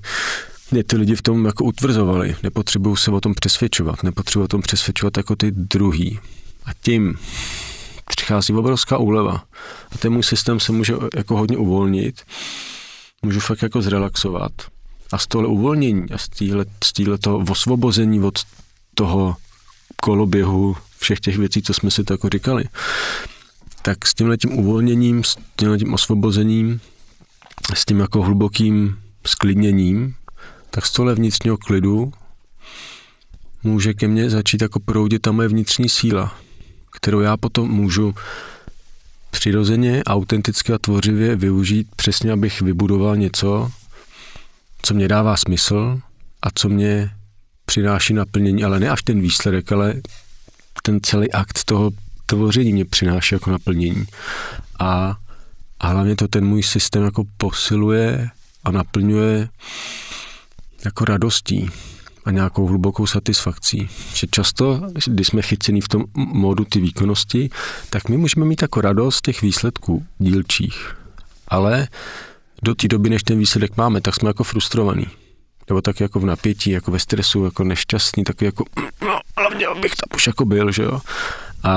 mě ty lidi v tom jako utvrzovali. Nepotřebuji se o tom přesvědčovat. Nepotřebuji o tom přesvědčovat jako ty druhý. A tím přichází obrovská úleva. A ten můj systém se může jako hodně uvolnit. Můžu fakt jako zrelaxovat. A z tohle uvolnění a z toho osvobození od toho koloběhu všech těch věcí, co jsme si to jako říkali, tak s tímhle tím uvolněním, s tímhle tím osvobozením, s tím jako hlubokým sklidněním, tak z tohle vnitřního klidu může ke mně začít jako proudit ta moje vnitřní síla, kterou já potom můžu přirozeně, autenticky a tvořivě využít přesně, abych vybudoval něco, co mě dává smysl a co mě přináší naplnění, ale ne až ten výsledek, ale ten celý akt toho tvoření mě přináší jako naplnění. A, a hlavně to ten můj systém jako posiluje a naplňuje jako radostí a nějakou hlubokou satisfakcí. Že často, když jsme chyceni v tom módu ty výkonnosti, tak my můžeme mít jako radost těch výsledků dílčích. Ale do té doby, než ten výsledek máme, tak jsme jako frustrovaní. Nebo tak jako v napětí, jako ve stresu, jako nešťastný, tak jako, no, hlavně bych tam už jako byl, že jo. A,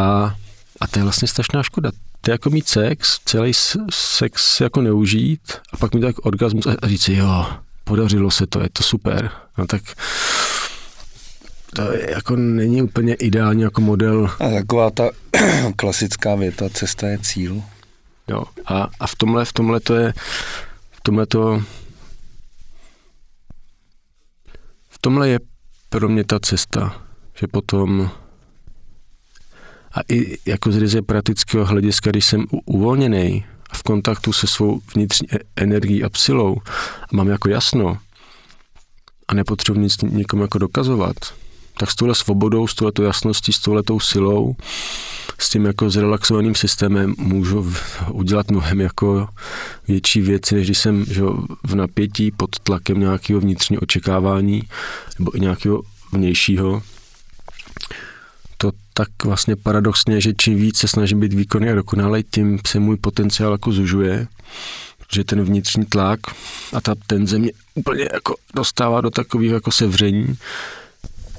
a to je vlastně strašná škoda. To je jako mít sex, celý sex jako neužít a pak mít tak orgasmus a říct si, jo, podařilo se to, je to super. No tak to je, jako není úplně ideální jako model. A taková ta klasická věta, cesta je cíl. Jo, a, a v tomhle, v tomhle to je, v tomhle to, v tomhle je pro mě ta cesta, že potom a i jako z ryze praktického hlediska, když jsem uvolněný, v kontaktu se svou vnitřní e- energií a psilou a mám jako jasno a nepotřebuji nic nikomu jako dokazovat, tak s touhle svobodou, s touhletou jasností, s touhletou silou, s tím jako zrelaxovaným systémem můžu udělat mnohem jako větší věci, než když jsem že, v napětí pod tlakem nějakého vnitřního očekávání nebo i nějakého vnějšího to tak vlastně paradoxně, že čím víc se snažím být výkonný a dokonalý, tím se můj potenciál jako zužuje, protože ten vnitřní tlak a ta tenze mě úplně jako dostává do takového jako sevření.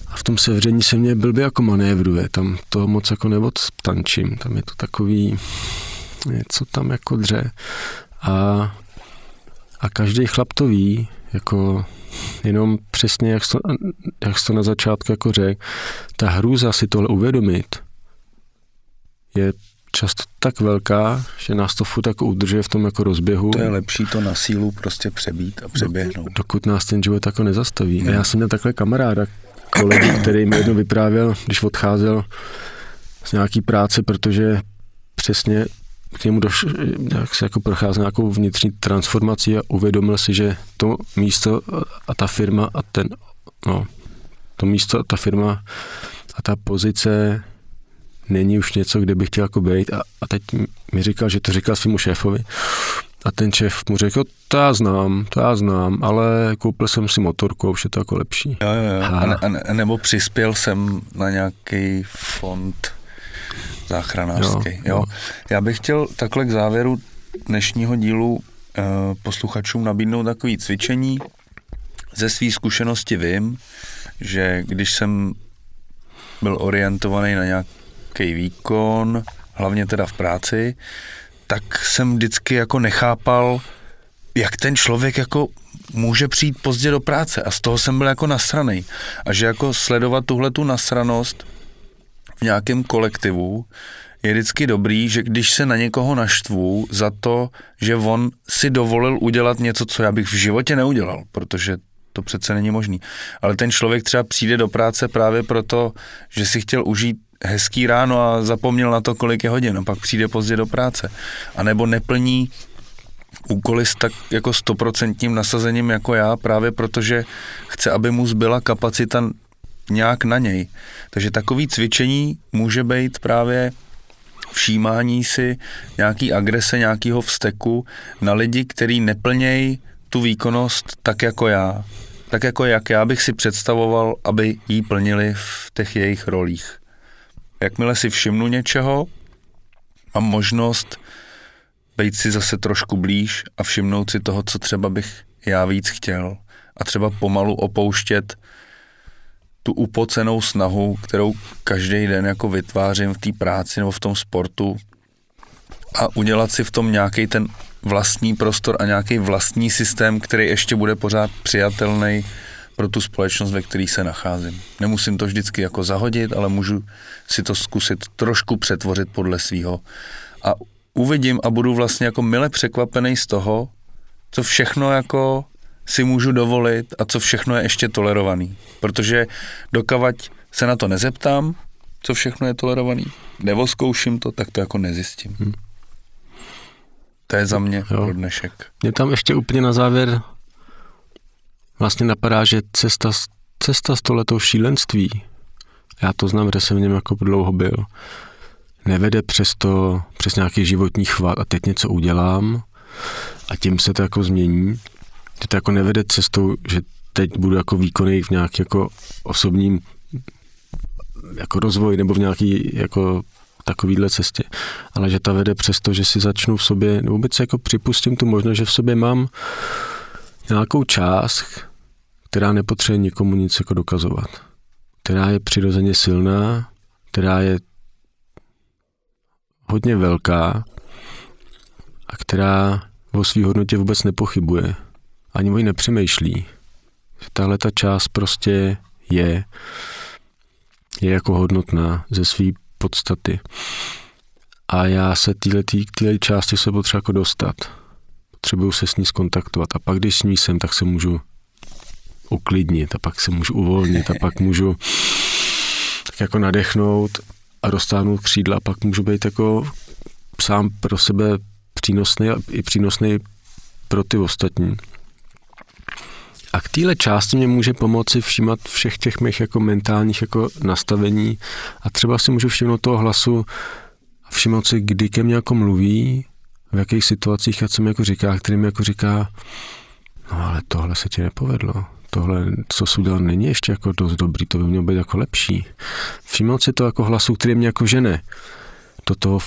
A v tom sevření se mě blbě jako manévruje, tam to moc jako neodstančím, tam je to takový něco tam jako dře. A, a každý chlap to ví, jako jenom přesně, jak jsi to, jak jsi to na začátku jako řekl, ta hrůza si tohle uvědomit je často tak velká, že nás to furt jako udržuje v tom jako rozběhu. To je lepší to na sílu prostě přebít a přeběhnout. Dokud nás ten život jako nezastaví. A já jsem měl takhle kamaráda, kolegy, který mi jedno vyprávěl, když odcházel z nějaký práce, protože přesně k němu došlo, jak se jako procházel nějakou vnitřní transformací a uvědomil si, že to místo a ta firma a ten, no, to místo a ta firma a ta pozice není už něco, kde bych chtěl jako být a, a teď mi říkal, že to říkal svému šéfovi a ten šéf mu řekl, to já znám, to já znám, ale koupil jsem si motorku a už je to jako lepší. Jo, jo, jo. A, ne, a ne, nebo přispěl jsem na nějaký fond záchranářský. Jo, jo. Já bych chtěl takhle k závěru dnešního dílu uh, posluchačům nabídnout takové cvičení. Ze své zkušenosti vím, že když jsem byl orientovaný na nějaký výkon, hlavně teda v práci, tak jsem vždycky jako nechápal, jak ten člověk jako může přijít pozdě do práce a z toho jsem byl jako nasraný. A že jako sledovat tuhle tu nasranost v nějakém kolektivu je vždycky dobrý, že když se na někoho naštvu za to, že on si dovolil udělat něco, co já bych v životě neudělal, protože to přece není možný. Ale ten člověk třeba přijde do práce právě proto, že si chtěl užít hezký ráno a zapomněl na to, kolik je hodin a pak přijde pozdě do práce. A nebo neplní úkoly s tak jako stoprocentním nasazením jako já, právě protože chce, aby mu zbyla kapacita nějak na něj. Takže takový cvičení může být právě všímání si nějaký agrese, nějakého vzteku na lidi, který neplnějí tu výkonnost tak jako já. Tak jako jak já bych si představoval, aby jí plnili v těch jejich rolích. Jakmile si všimnu něčeho, mám možnost být si zase trošku blíž a všimnout si toho, co třeba bych já víc chtěl. A třeba pomalu opouštět tu upocenou snahu, kterou každý den jako vytvářím v té práci nebo v tom sportu a udělat si v tom nějaký ten vlastní prostor a nějaký vlastní systém, který ještě bude pořád přijatelný pro tu společnost, ve které se nacházím. Nemusím to vždycky jako zahodit, ale můžu si to zkusit trošku přetvořit podle svého. A uvidím a budu vlastně jako mile překvapený z toho, co všechno jako si můžu dovolit a co všechno je ještě tolerovaný. Protože dokavať se na to nezeptám, co všechno je tolerovaný, nebo zkouším to, tak to jako nezjistím. Hmm. To je za mě jo. pro dnešek. Mě tam ještě úplně na závěr vlastně napadá, že cesta, cesta s tohletou šílenství, já to znám, že jsem v něm jako dlouho byl, nevede přes to, přes nějaký životní chvat a teď něco udělám a tím se to jako změní. Že to jako nevede cestou, že teď budu jako výkonný v nějaký jako osobním jako rozvoj nebo v nějaký jako takovýhle cestě, ale že ta vede přesto, že si začnu v sobě, nebo vůbec jako připustím tu možnost, že v sobě mám nějakou část, která nepotřebuje nikomu nic jako dokazovat, která je přirozeně silná, která je hodně velká a která o své hodnotě vůbec nepochybuje. Ani ní nepřemýšlí. Tahle ta část prostě je, je jako hodnotná ze své podstaty. A já se téhle části se potřeba jako dostat. Potřebuju se s ní skontaktovat. A pak, když s ní jsem, tak se můžu uklidnit a pak se můžu uvolnit a pak můžu tak jako nadechnout a roztáhnout křídla a pak můžu být jako sám pro sebe přínosný a i přínosný pro ty ostatní. A k téhle části mě může pomoci všímat všech těch mých jako mentálních jako nastavení. A třeba si můžu všimnout toho hlasu a všimnout si, kdy ke mně jako mluví, v jakých situacích a co mi jako říká, který mi jako říká, no ale tohle se ti nepovedlo, tohle, co jsi udělal, není ještě jako dost dobrý, to by mělo být jako lepší. Všimnout si to jako hlasu, který mě jako žene do toho,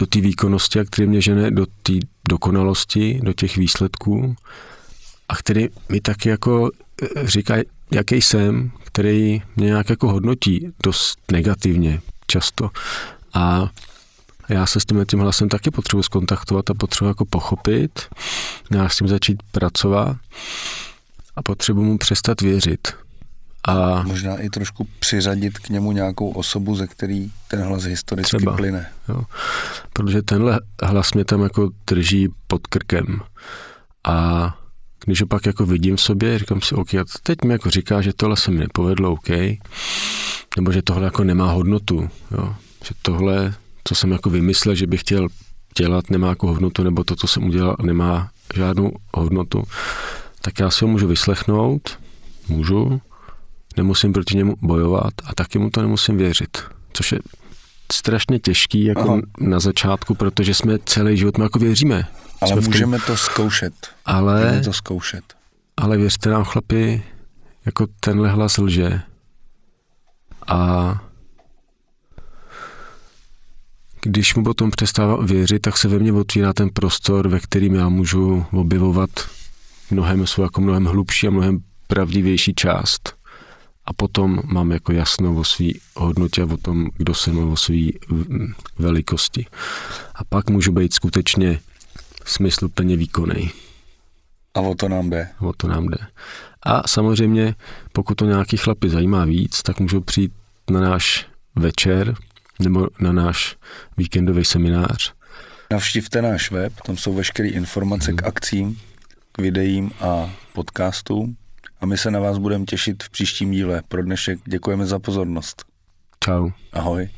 do té výkonnosti a který mě žene do té dokonalosti, do těch výsledků a který mi taky jako eh, říká, jaký jsem, který mě nějak jako hodnotí dost negativně často. A já se s tím tím hlasem taky potřebuji skontaktovat a potřebuji jako pochopit, já s tím začít pracovat a potřebuji mu přestat věřit. A Možná i trošku přiřadit k němu nějakou osobu, ze který ten hlas historicky Třeba. plyne. Jo. Protože tenhle hlas mě tam jako drží pod krkem. A když ho pak jako vidím v sobě, říkám si, OK, teď mi jako říká, že tohle se mi nepovedlo, OK, nebo že tohle jako nemá hodnotu, jo. že tohle, co jsem jako vymyslel, že bych chtěl dělat, nemá jako hodnotu, nebo to, co jsem udělal, nemá žádnou hodnotu, tak já si ho můžu vyslechnout, můžu, nemusím proti němu bojovat a taky mu to nemusím věřit, což je strašně těžký jako Aha. na začátku, protože jsme celý život, my jako věříme. Ale jsme v tom- můžeme to zkoušet. ale, Můžeme to zkoušet. ale věřte nám chlapi, jako tenhle hlas lže. A když mu potom přestávám věřit, tak se ve mně otvírá ten prostor, ve kterým já můžu objevovat mnohem svou jako mnohem hlubší a mnohem pravdivější část. A potom mám jako jasno o své hodnotě a o tom, kdo jsem o své mm, velikosti. A pak můžu být skutečně smysluplně výkonný. A o to nám jde. O to nám jde. A samozřejmě, pokud to nějaký chlapy zajímá víc, tak můžou přijít na náš večer nebo na náš víkendový seminář. Navštivte náš web, tam jsou veškeré informace k akcím, k videím a podcastům. A my se na vás budeme těšit v příštím díle. Pro dnešek děkujeme za pozornost. Čau. Ahoj.